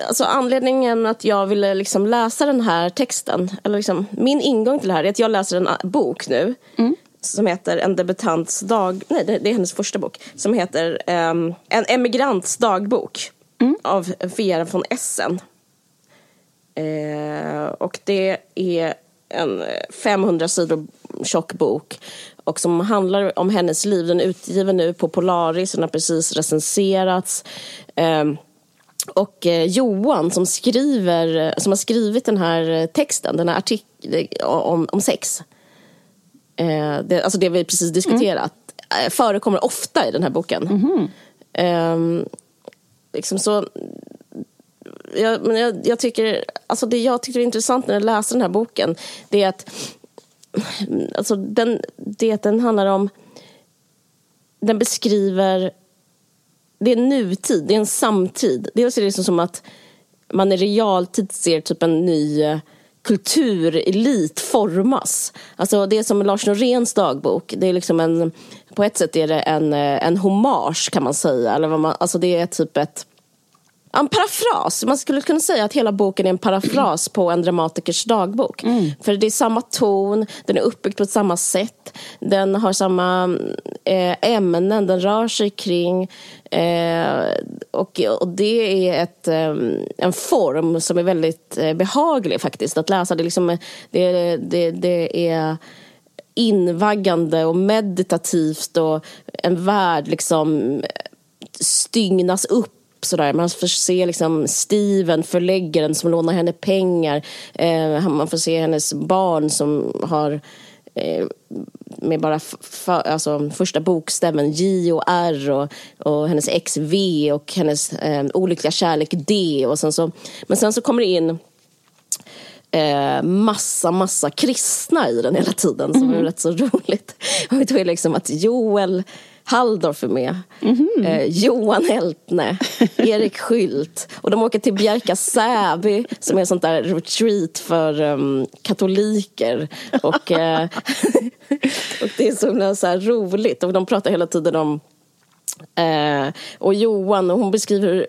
alltså anledningen att jag ville liksom läsa den här texten, eller liksom, min ingång till det här är att jag läser en bok nu mm. som heter En debutants dag, nej det är hennes första bok, som heter um, En emigrants dagbok mm. av Vera von Essen. Uh, och det är en 500 sidor tjock bok och som handlar om hennes liv. Den är utgiven nu på Polaris, den har precis recenserats. Um, och eh, Johan som skriver, som har skrivit den här texten, den här artikeln om, om sex. Eh, det, alltså det vi precis diskuterat. Mm. Förekommer ofta i den här boken. Mm. Eh, liksom så, jag, men jag, jag, tycker, alltså det jag tycker är intressant när jag läser den här boken, det är att alltså den, det den handlar om den beskriver det är nutid, det är en samtid. Dels är det liksom som att man i realtid ser typ en ny eh, kulturelit formas. Alltså det är som Lars Noréns dagbok. Det är liksom en, på ett sätt är det en, eh, en hommage kan man säga. Eller vad man, alltså det är typ ett en parafras. Man skulle kunna säga att hela boken är en parafras på en dramatikers dagbok. Mm. För det är samma ton, den är uppbyggd på samma sätt. Den har samma eh, ämnen den rör sig kring. Eh, och, och det är ett, eh, en form som är väldigt eh, behaglig faktiskt att läsa. Det, liksom, det, det, det är invaggande och meditativt och en värld liksom stygnas upp sådär. Man får se liksom Steven, förläggaren som lånar henne pengar. Eh, man får se hennes barn som har eh, med bara alltså, första bokstäven J och R och, och hennes ex V och hennes eh, olyckliga kärlek D. Och sen så, men sen så kommer det in eh, massa, massa kristna i den hela tiden som mm. är rätt så roligt. Och det är liksom att Joel Halldorf är med. Mm -hmm. eh, Johan Heltne, Erik Skylt. Och de åker till Bjärka Säby som är sånt där retreat för um, katoliker. Och, eh, och det är så, så här roligt. Och de pratar hela tiden om eh, och Johan, och hon beskriver hur,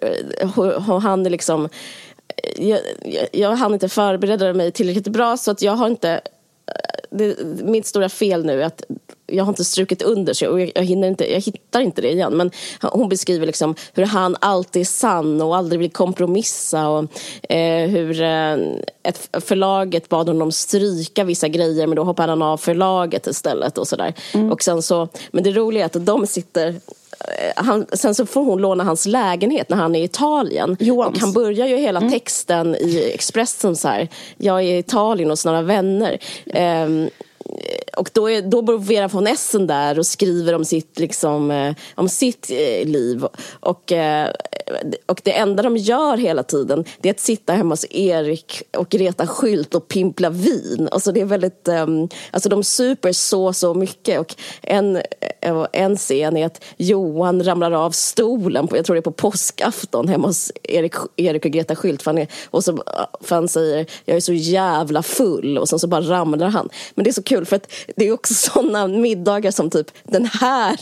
hur, hur han är liksom jag, jag, jag hann inte förbereda mig tillräckligt bra så att jag har inte det, mitt stora fel nu är att jag har inte strukit under så jag, jag, hinner inte, jag hittar inte det igen. Men hon beskriver liksom hur han alltid är sann och aldrig vill kompromissa. Och, eh, hur eh, ett, förlaget bad honom stryka vissa grejer men då hoppade han av förlaget istället. och sådär. Mm. Och sen så, Men det roliga är att de sitter eh, han, sen så får hon låna hans lägenhet när han är i Italien. Johans. Och han börjar ju hela mm. texten i Expressen så här. Jag är i Italien hos några vänner. Um, Eh, och då, är, då bor Vera von Essen där och skriver om sitt, liksom, eh, om sitt eh, liv. Och, eh, och det enda de gör hela tiden det är att sitta hemma hos Erik och reta skylt och pimpla vin. Alltså det är väldigt, ehm, alltså de super så, så mycket. Och en, eh, en scen är att Johan ramlar av stolen, på, jag tror det är på påskafton, hemma hos Erik, Erik och Greta Skylt. För han, är, och så, eh, för han säger, jag är så jävla full. Och sen så bara ramlar han. Men det är så kul för att det är också sådana middagar som typ den här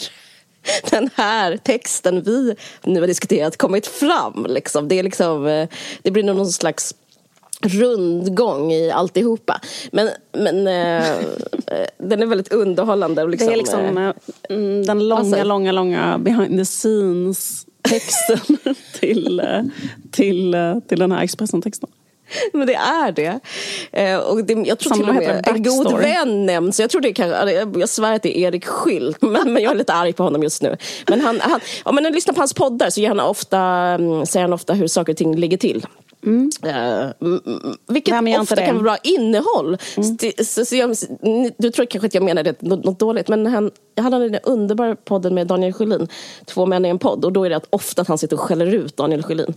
den här texten vi nu har diskuterat kommit fram. Liksom. Det, är liksom, eh, det blir någon slags rundgång i alltihopa. Men, men äh, den är väldigt underhållande. Liksom, det är liksom äh, den långa, alltså, långa, långa behind the scenes texten till, till, till den här Expressen-texten. Men det är det. Eh, och det, jag tror Som till och med en god vän nämns. Jag, tror det kan, jag svär att det är Erik Skylt, men, men jag är lite arg på honom just nu. Men han, han, om man lyssnar på hans poddar så ger han ofta, mm, säger han ofta hur saker och ting ligger till. Mm. Uh, vilket ofta kan vara bra innehåll. Mm. Så, så jag, du tror kanske att jag menar det något, något dåligt men han, jag hade den underbara podden med Daniel Sjölin, Två män i en podd och då är det att ofta att han sitter och skäller ut Daniel Sjölin.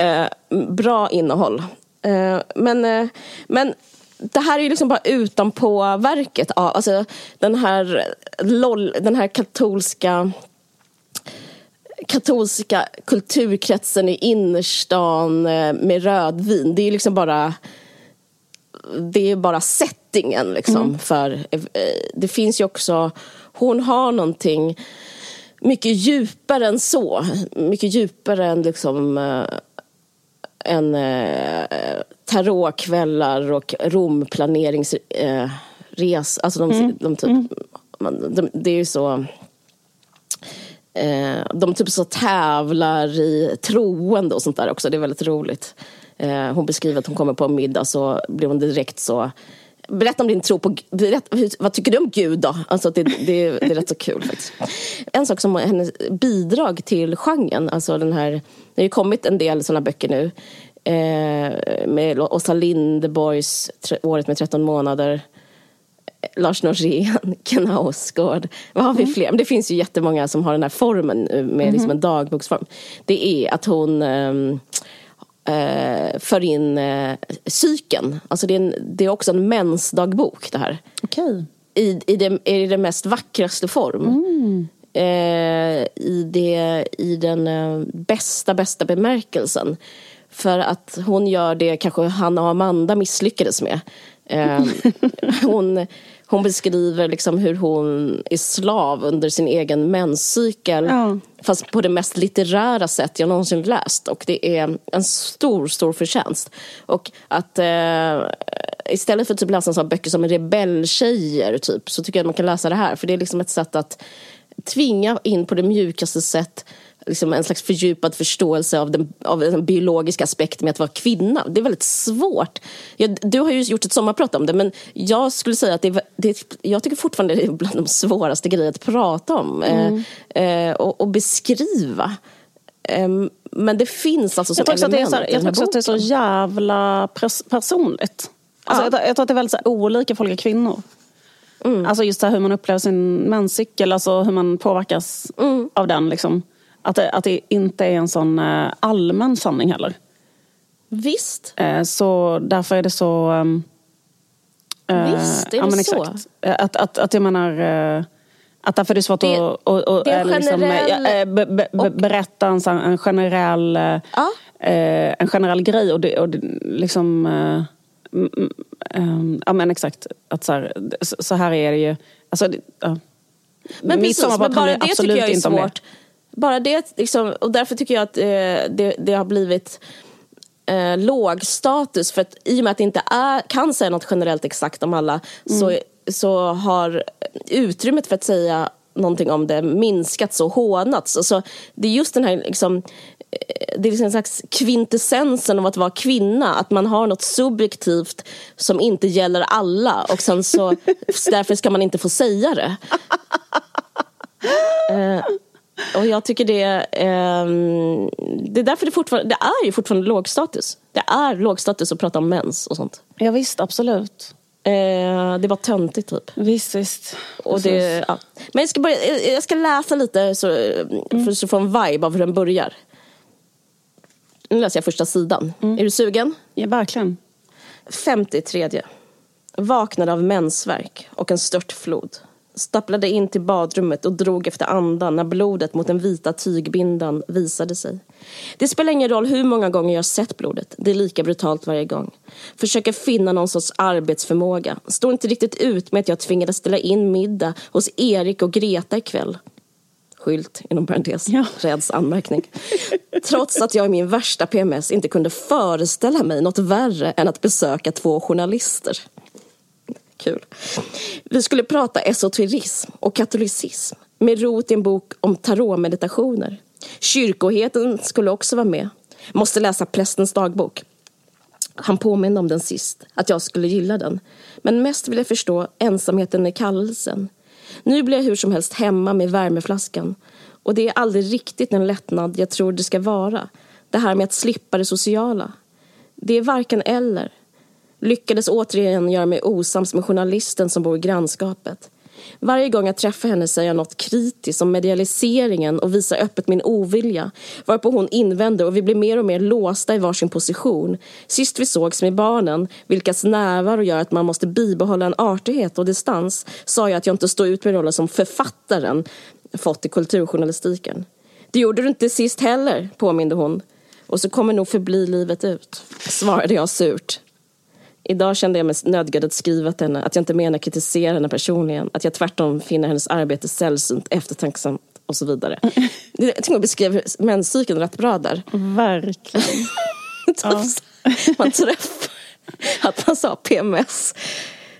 Uh, bra innehåll. Eh, men, eh, men det här är ju liksom bara utanpå verket av alltså, den, här, LOL, den här katolska katolska kulturkretsen i innerstan eh, med rödvin. Det är liksom bara det är bara settingen liksom mm. för det finns ju också hon har någonting mycket djupare än så. Mycket djupare än liksom en eh, tarotkvällar och romplaneringsres... Eh, alltså de, mm. de typ, mm. de, det är ju så... Eh, de typ så tävlar i troende och sånt där också. Det är väldigt roligt. Eh, hon beskriver att hon kommer på en middag så blir hon direkt så Berätta om din tro på berätta, Vad tycker du om Gud då? Alltså det, det, det är rätt så kul faktiskt. En sak som hennes bidrag till genren, alltså den här, det har ju kommit en del sådana böcker nu. Eh, med Åsa Linderborgs Året med 13 månader. Lars Norén, Ken Hausgård. Vad har vi mm. fler? Men det finns ju jättemånga som har den här formen med mm. liksom en dagboksform. Det är att hon eh, för in eh, psyken. Alltså det är, en, det är också en mensdagbok det här. Okay. I, i, det, I det mest vackraste form. Mm. Eh, i, det, i den eh, bästa, bästa bemärkelsen. För att hon gör det kanske Hanna och Amanda misslyckades med. Eh, hon, hon beskriver liksom hur hon är slav under sin egen menscykel. Ja. Fast på det mest litterära sätt jag någonsin läst. Och det är en stor, stor förtjänst. Och att eh, istället för att typ läsa sådana böcker som Rebelltjejer typ, så tycker jag att man kan läsa det här. För det är liksom ett sätt att tvinga in på det mjukaste sätt liksom en slags fördjupad förståelse av den, av den biologiska aspekten med att vara kvinna. Det är väldigt svårt. Jag, du har ju gjort ett sommarprat om det, men jag skulle säga att det, det, jag tycker fortfarande det är bland de svåraste grejerna att prata om mm. eh, och, och, beskriva. Eh, men det finns alltså som jag element är så, Jag tror också att det är så jävla personligt. Alltså, ja. jag, jag tror att det är väldigt så olika för olika kvinnor. Mm. Alltså just hur man upplever sin menscykel, alltså hur man påverkas mm. av den. Liksom. Att, det, att det inte är en sån eh, allmän sanning heller. Visst. Eh, så därför är det så... Ehm, eh, Visst, är det ja, men så? Exakt. Att, att, att jag menar... Att därför är det svårt det, att, att, att, det liksom, generell... be, be, be, berätta en, en generell, ja. en generell grej. Och det, och det, liksom, ja men exakt. Att så här, så här är det ju. Alltså, ja. Men precis, men bara det tycker jag är svårt bara det, liksom, och därför tycker jag att eh, det, det, har blivit eh, låg status. För att i och med att det inte är, kan säga något generellt exakt om alla mm. så, så har utrymmet för att säga någonting om det minskats och hånats. Alltså, det är just den här liksom, det är liksom en slags kvintessensen av att vara kvinna. Att man har något subjektivt som inte gäller alla och sen så därför ska man inte få säga det. Eh, och jag tycker det, eh, det är därför det fortfarande, det är ju fortfarande lågstatus. Det är lågstatus att prata om mens och sånt. Ja visst, absolut. Eh, det var töntigt typ. Visst, visst. Och det, ja. Men jag ska, börja, jag ska läsa lite så, mm. för att få en vibe av hur den börjar. Nu läser jag första sidan. Mm. Är du sugen? Ja, verkligen. 53. Vaknade av mensvärk och en störtflod stapplade in till badrummet och drog efter andan när blodet mot den vita tygbindan visade sig. Det spelar ingen roll hur många gånger jag sett blodet, det är lika brutalt varje gång. Försöker finna någon sorts arbetsförmåga. Står inte riktigt ut med att jag tvingades ställa in middag hos Erik och Greta ikväll. Skylt, inom parentes, ja. räds anmärkning. Trots att jag i min värsta PMS inte kunde föreställa mig något värre än att besöka två journalister. Kul. Vi skulle prata esoterism och katolicism med rot i en bok om tarotmeditationer. Kyrkoheten skulle också vara med. Måste läsa prästens dagbok. Han påminde om den sist, att jag skulle gilla den. Men mest vill jag förstå ensamheten i kallelsen. Nu blir jag hur som helst hemma med värmeflaskan. Och det är aldrig riktigt den lättnad jag tror det ska vara. Det här med att slippa det sociala. Det är varken eller lyckades återigen göra mig osams med journalisten som bor i grannskapet. Varje gång jag träffar henne säger jag något kritiskt om medialiseringen och visar öppet min ovilja varpå hon invänder och vi blir mer och mer låsta i varsin position. Sist vi sågs med barnen, vilkas närvaro gör att man måste bibehålla en artighet och distans, sa jag att jag inte står ut med rollen som författaren fått i kulturjournalistiken. Det gjorde du inte sist heller, påminde hon. Och så kommer nog förbli livet ut, svarade jag surt. Idag kände jag mig nödgad att skriva till henne att jag inte menar kritisera henne personligen, att jag tvärtom finner hennes arbete sällsynt eftertanksamt och så vidare. Jag tycker hon beskrev menscykeln rätt bra där. Verkligen. ja. man träffar, att man sa PMS,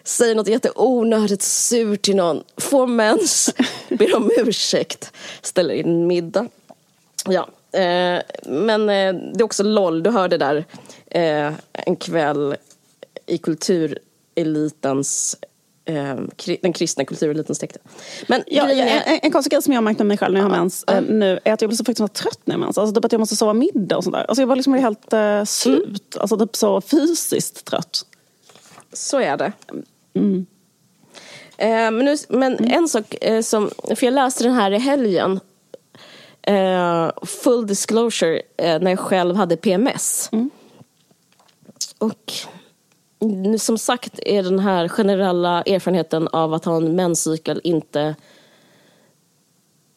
säger något jätteonödigt surt till någon, får mens, ber om ursäkt, ställer in middag. Ja, eh, men eh, det är också LOL, du hörde där eh, en kväll i kulturelitens eh, den kristna kulturelitens tecken. Men ja, är... en, konsekvens som jag märkt med mig själv när jag har mens uh, nu är att jag blir så fruktansvärt trött när jag har mens. Alltså typ att jag måste sova middag och sånt där. Alltså jag var liksom helt uh, slut. Mm. Alltså typ så fysiskt trött. Så är det. Mm. Eh, men, nu, men mm. en sak eh, som, för jag läste den här i helgen. Eh, full disclosure eh, när jag själv hade PMS. Mm. Och som sagt är den här generella erfarenheten av att ha en menscykel inte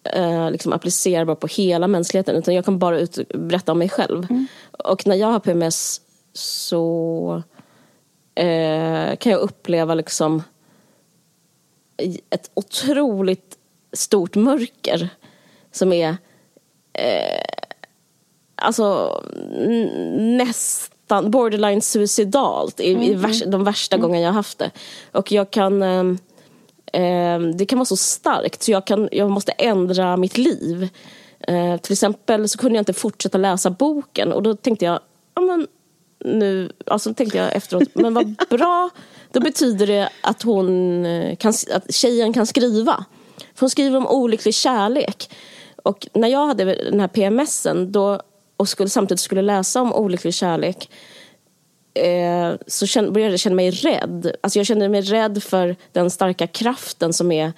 eh, liksom applicerbar på hela mänskligheten utan jag kan bara ut, berätta om mig själv. Mm. Och när jag har PMS så eh, kan jag uppleva liksom ett otroligt stort mörker som är eh, alltså nästan borderline suicidalt i, mm. i värsta, de värsta mm. gångerna jag haft det. Och jag kan eh, eh, det kan vara så starkt så jag, kan, jag måste ändra mitt liv. Eh, till exempel så kunde jag inte fortsätta läsa boken och då tänkte jag, ja men nu, alltså tänkte jag efteråt, men vad bra, då betyder det att hon eh, kan, att tjejen kan skriva. För hon skriver om olycklig kärlek. Och när jag hade den här PMSen då, och skulle, samtidigt skulle läsa om olycklig kärlek eh, så kände, började jag känna mig rädd. Alltså jag kände mig rädd för den starka kraften som är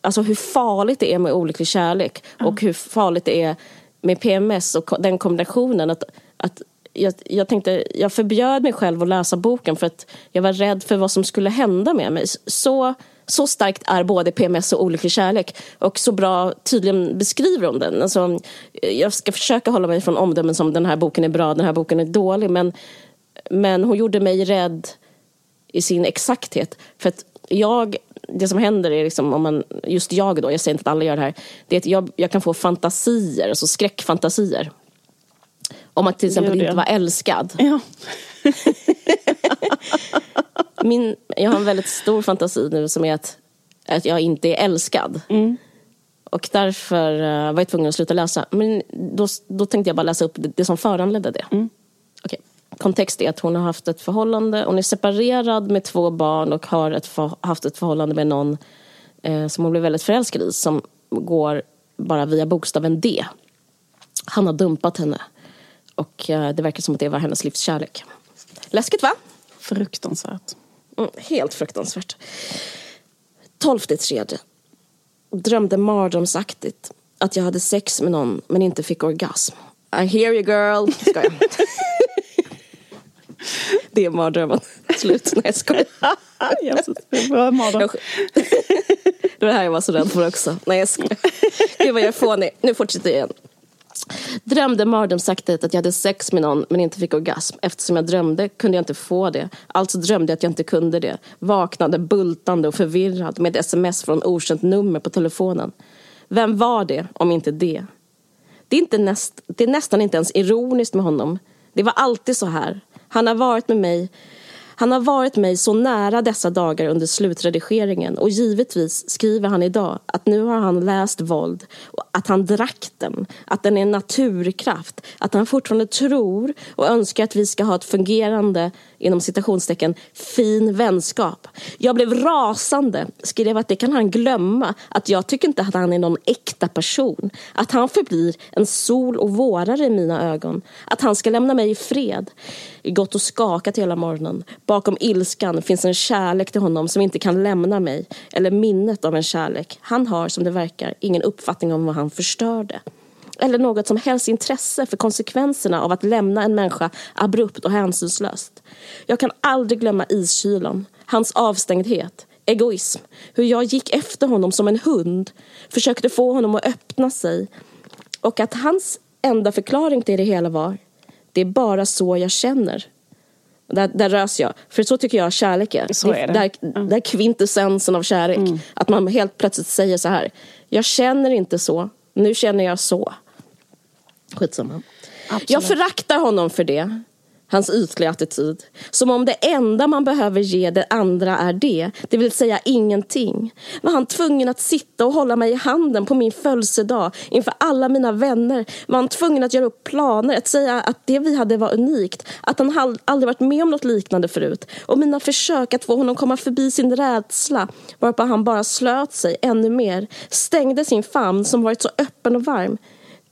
Alltså hur farligt det är med olycklig kärlek mm. och hur farligt det är med PMS och den kombinationen. Att, att jag, jag, tänkte, jag förbjöd mig själv att läsa boken för att jag var rädd för vad som skulle hända med mig. Så, så starkt är både PMS och olycklig kärlek och så bra tydligen beskriver hon den. Alltså, jag ska försöka hålla mig från omdömen som den här boken är bra, den här boken är dålig men, men hon gjorde mig rädd i sin exakthet. För att jag, det som händer är liksom, om man, just jag då, jag säger inte att alla gör det här, det är att jag, jag kan få fantasier, alltså skräckfantasier om att till exempel inte vara älskad. Ja. Min, jag har en väldigt stor fantasi nu som är att, att jag inte är älskad. Mm. Och därför uh, var jag tvungen att sluta läsa. Men då, då tänkte jag bara läsa upp det, det som föranledde det. Mm. Okay. Kontext är att hon har haft ett förhållande. Hon är separerad med två barn och har ett för, haft ett förhållande med någon eh, som hon blev väldigt förälskad i. Som går bara via bokstaven D. Han har dumpat henne. Och eh, det verkar som att det var hennes livskärlek. Läskigt va? Fruktansvärt. Mm, helt fruktansvärt. Tolfte tredje. Drömde mardrömsaktigt att jag hade sex med någon men inte fick orgasm. I hear you girl. Ska jag. det är mardrömmen. Slut. Nej jag skojar. Jesus, det var mardröm. det var det här jag var så rädd för också. Nej jag skojar. Gud vad jag är fånig. Nu fortsätter jag igen. Drömde mardrömsaktigt att jag hade sex med någon men inte fick orgasm. Eftersom jag drömde kunde jag inte få det. Alltså drömde jag att jag inte kunde det. Vaknade bultande och förvirrad med ett sms från okänt nummer på telefonen. Vem var det om inte det? Det är, inte näst, det är nästan inte ens ironiskt med honom. Det var alltid så här. Han har varit med mig han har varit mig så nära dessa dagar under slutredigeringen och givetvis skriver han idag att nu har han läst våld, att han drack den, att den är en naturkraft, att han fortfarande tror och önskar att vi ska ha ett fungerande, inom citationstecken, fin vänskap. Jag blev rasande, skrev att det kan han glömma, att jag tycker inte att han är någon äkta person, att han förblir en sol och vårare i mina ögon, att han ska lämna mig i fred gått och skakat hela morgonen. Bakom ilskan finns en kärlek till honom som inte kan lämna mig. Eller minnet av en kärlek. Han har, som det verkar, ingen uppfattning om vad han förstörde. Eller något som helst intresse för konsekvenserna av att lämna en människa abrupt och hänsynslöst. Jag kan aldrig glömma iskylan, hans avstängdhet, egoism, hur jag gick efter honom som en hund, försökte få honom att öppna sig och att hans enda förklaring till det hela var det är bara så jag känner. Där, där rös jag. För så tycker jag kärlek är. Så är det. Där, mm. där kvintessensen av kärlek. Mm. Att man helt plötsligt säger så här. Jag känner inte så. Nu känner jag så. Skitsamma. Absolut. Jag föraktar honom för det hans ytliga attityd. Som om det enda man behöver ge det andra är det, det vill säga ingenting. Var han tvungen att sitta och hålla mig i handen på min födelsedag inför alla mina vänner? Var han tvungen att göra upp planer, att säga att det vi hade var unikt? Att han aldrig varit med om något liknande förut? Och mina försök att få honom komma förbi sin rädsla varpå han bara slöt sig ännu mer, stängde sin famn som varit så öppen och varm.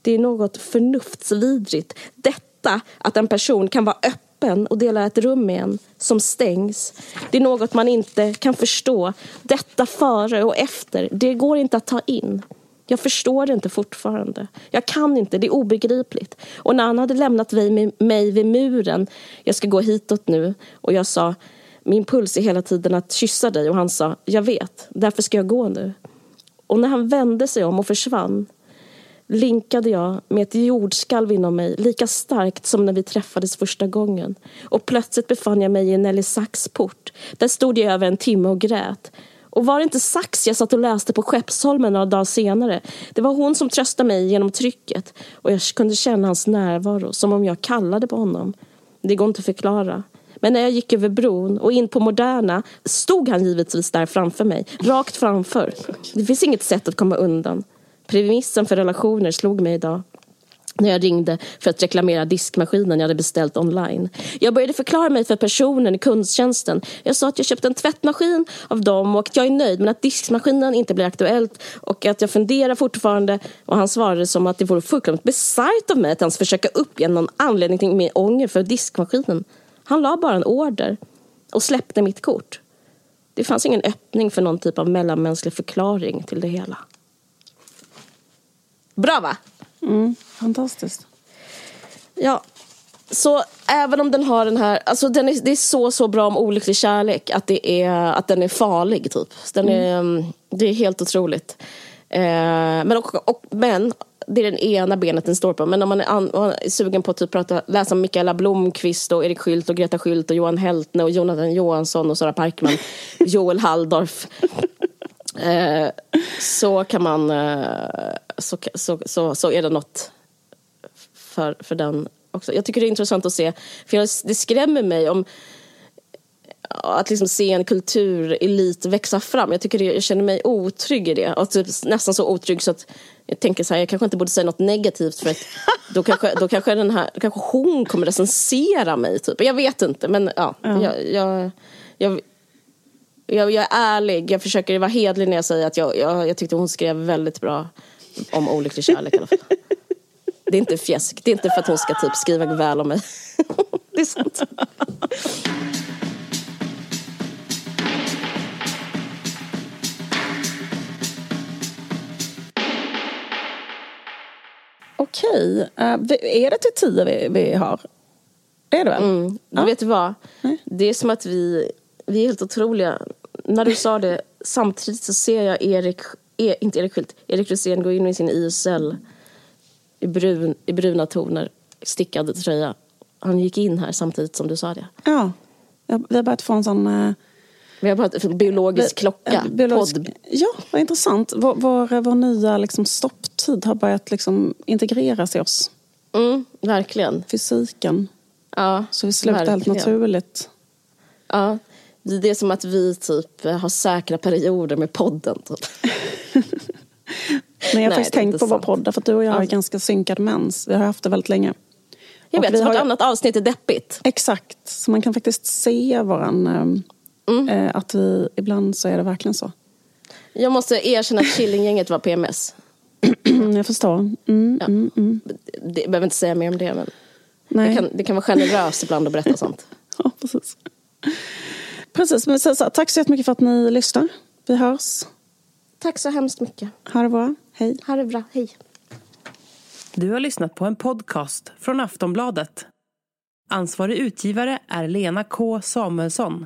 Det är något förnuftsvidrigt. Detta att en person kan vara öppen och dela ett rum med en som stängs. Det är något man inte kan förstå. Detta före och efter, det går inte att ta in. Jag förstår det inte fortfarande. Jag kan inte, det är obegripligt. Och när han hade lämnat mig vid muren, jag ska gå hitåt nu, och jag sa min puls är hela tiden att kyssa dig och han sa, jag vet, därför ska jag gå nu. Och när han vände sig om och försvann linkade jag med ett jordskalv inom mig lika starkt som när vi träffades första gången. Och plötsligt befann jag mig i Nelly Sachs port. Där stod jag över en timme och grät. Och var det inte Sax jag satt och läste på Skeppsholmen några dagar senare? Det var hon som tröstade mig genom trycket och jag kunde känna hans närvaro som om jag kallade på honom. Det går inte att förklara. Men när jag gick över bron och in på Moderna stod han givetvis där framför mig, rakt framför. Det finns inget sätt att komma undan. Premissen för relationer slog mig idag när jag ringde för att reklamera diskmaskinen jag hade beställt online. Jag började förklara mig för personen i kundtjänsten. Jag sa att jag köpt en tvättmaskin av dem och att jag är nöjd men att diskmaskinen inte blir aktuellt och att jag funderar fortfarande och han svarade som att det vore fullkomligt bisarrt av mig att ens försöka uppge någon anledning till min ånger för diskmaskinen. Han la bara en order och släppte mitt kort. Det fanns ingen öppning för någon typ av mellanmänsklig förklaring till det hela. Bra va? Mm, fantastiskt. Ja, så även om den har den här, alltså den är, det är så så bra om olycklig kärlek att, det är, att den är farlig typ. Den är, mm. Det är helt otroligt. Eh, men, och, och, men det är den ena benet den står på. Men om man är, an, man är sugen på att typ prata, läsa om Mikaela Blomqvist och Erik Skylt och Greta Skylt och Johan Heltne och Jonathan Johansson och Sara Parkman, Joel Halldorf. Eh, så kan man, eh, så, så, så, så är det något för, för den också. Jag tycker det är intressant att se, för jag, det skrämmer mig om att liksom se en kulturelit växa fram. Jag, tycker det, jag känner mig otrygg i det. Och typ nästan så otrygg så att jag tänker så här, jag kanske inte borde säga något negativt för att då kanske, då kanske, den här, kanske hon kommer recensera mig. Typ. Jag vet inte, men ja. Jag, jag, jag, jag, jag, är ärlig, jag försöker vara hedlig när jag säger att jag, jag, jag tyckte hon skrev väldigt bra om olycklig kärlek i alla fall. Det är inte fjäsk, det är inte för att hon ska typ skriva väl om mig. det är sant. Okej, uh, är det till tio vi, vi har? Det är det väl? Mm. Ja. Vet du vad? Mm. Det är som att vi vi är helt otroliga. När du sa det, samtidigt så ser jag Erik, e, inte Erik Skylt, Erik Rosén gå in i sin ISL i, brun, i bruna toner, stickad tröja. Han gick in här samtidigt som du sa det. Ja, vi har börjat få en sån... Uh... Vi har börjat biologisk vi, klocka. Biologisk, podd. Ja, vad intressant. Vår, vår, vår nya liksom, stopptid har börjat liksom, integreras i oss. Mm, verkligen. Fysiken. Ja, Så vi slutar helt naturligt. Ja, det är som att vi typ har säkra perioder med podden. Typ. Men jag har faktiskt tänkt på vår podd, för att du och jag har ganska synkad mens. Vi har haft det väldigt länge. Jag vet, vartannat har... avsnitt är deppigt. Exakt, så man kan faktiskt se våran... Ehm, mm. Äh, att vi, ibland så är det verkligen så. Jag måste erkänna att Killinggänget var PMS. jag förstår. Mm, ja. mm, mm. Det, jag behöver inte säga mer om det, men Nej. Kan, det kan vara generöst ibland att berätta sånt. ja, precis. Precis, men så, så, tack så jättemycket för att ni lyssnar. Vi hörs. Tack så hemskt mycket. Ha det bra. Hej. Ha det bra. Hej. Du har lyssnat på en podcast från Aftonbladet. Ansvarig utgivare är Lena K Samuelsson.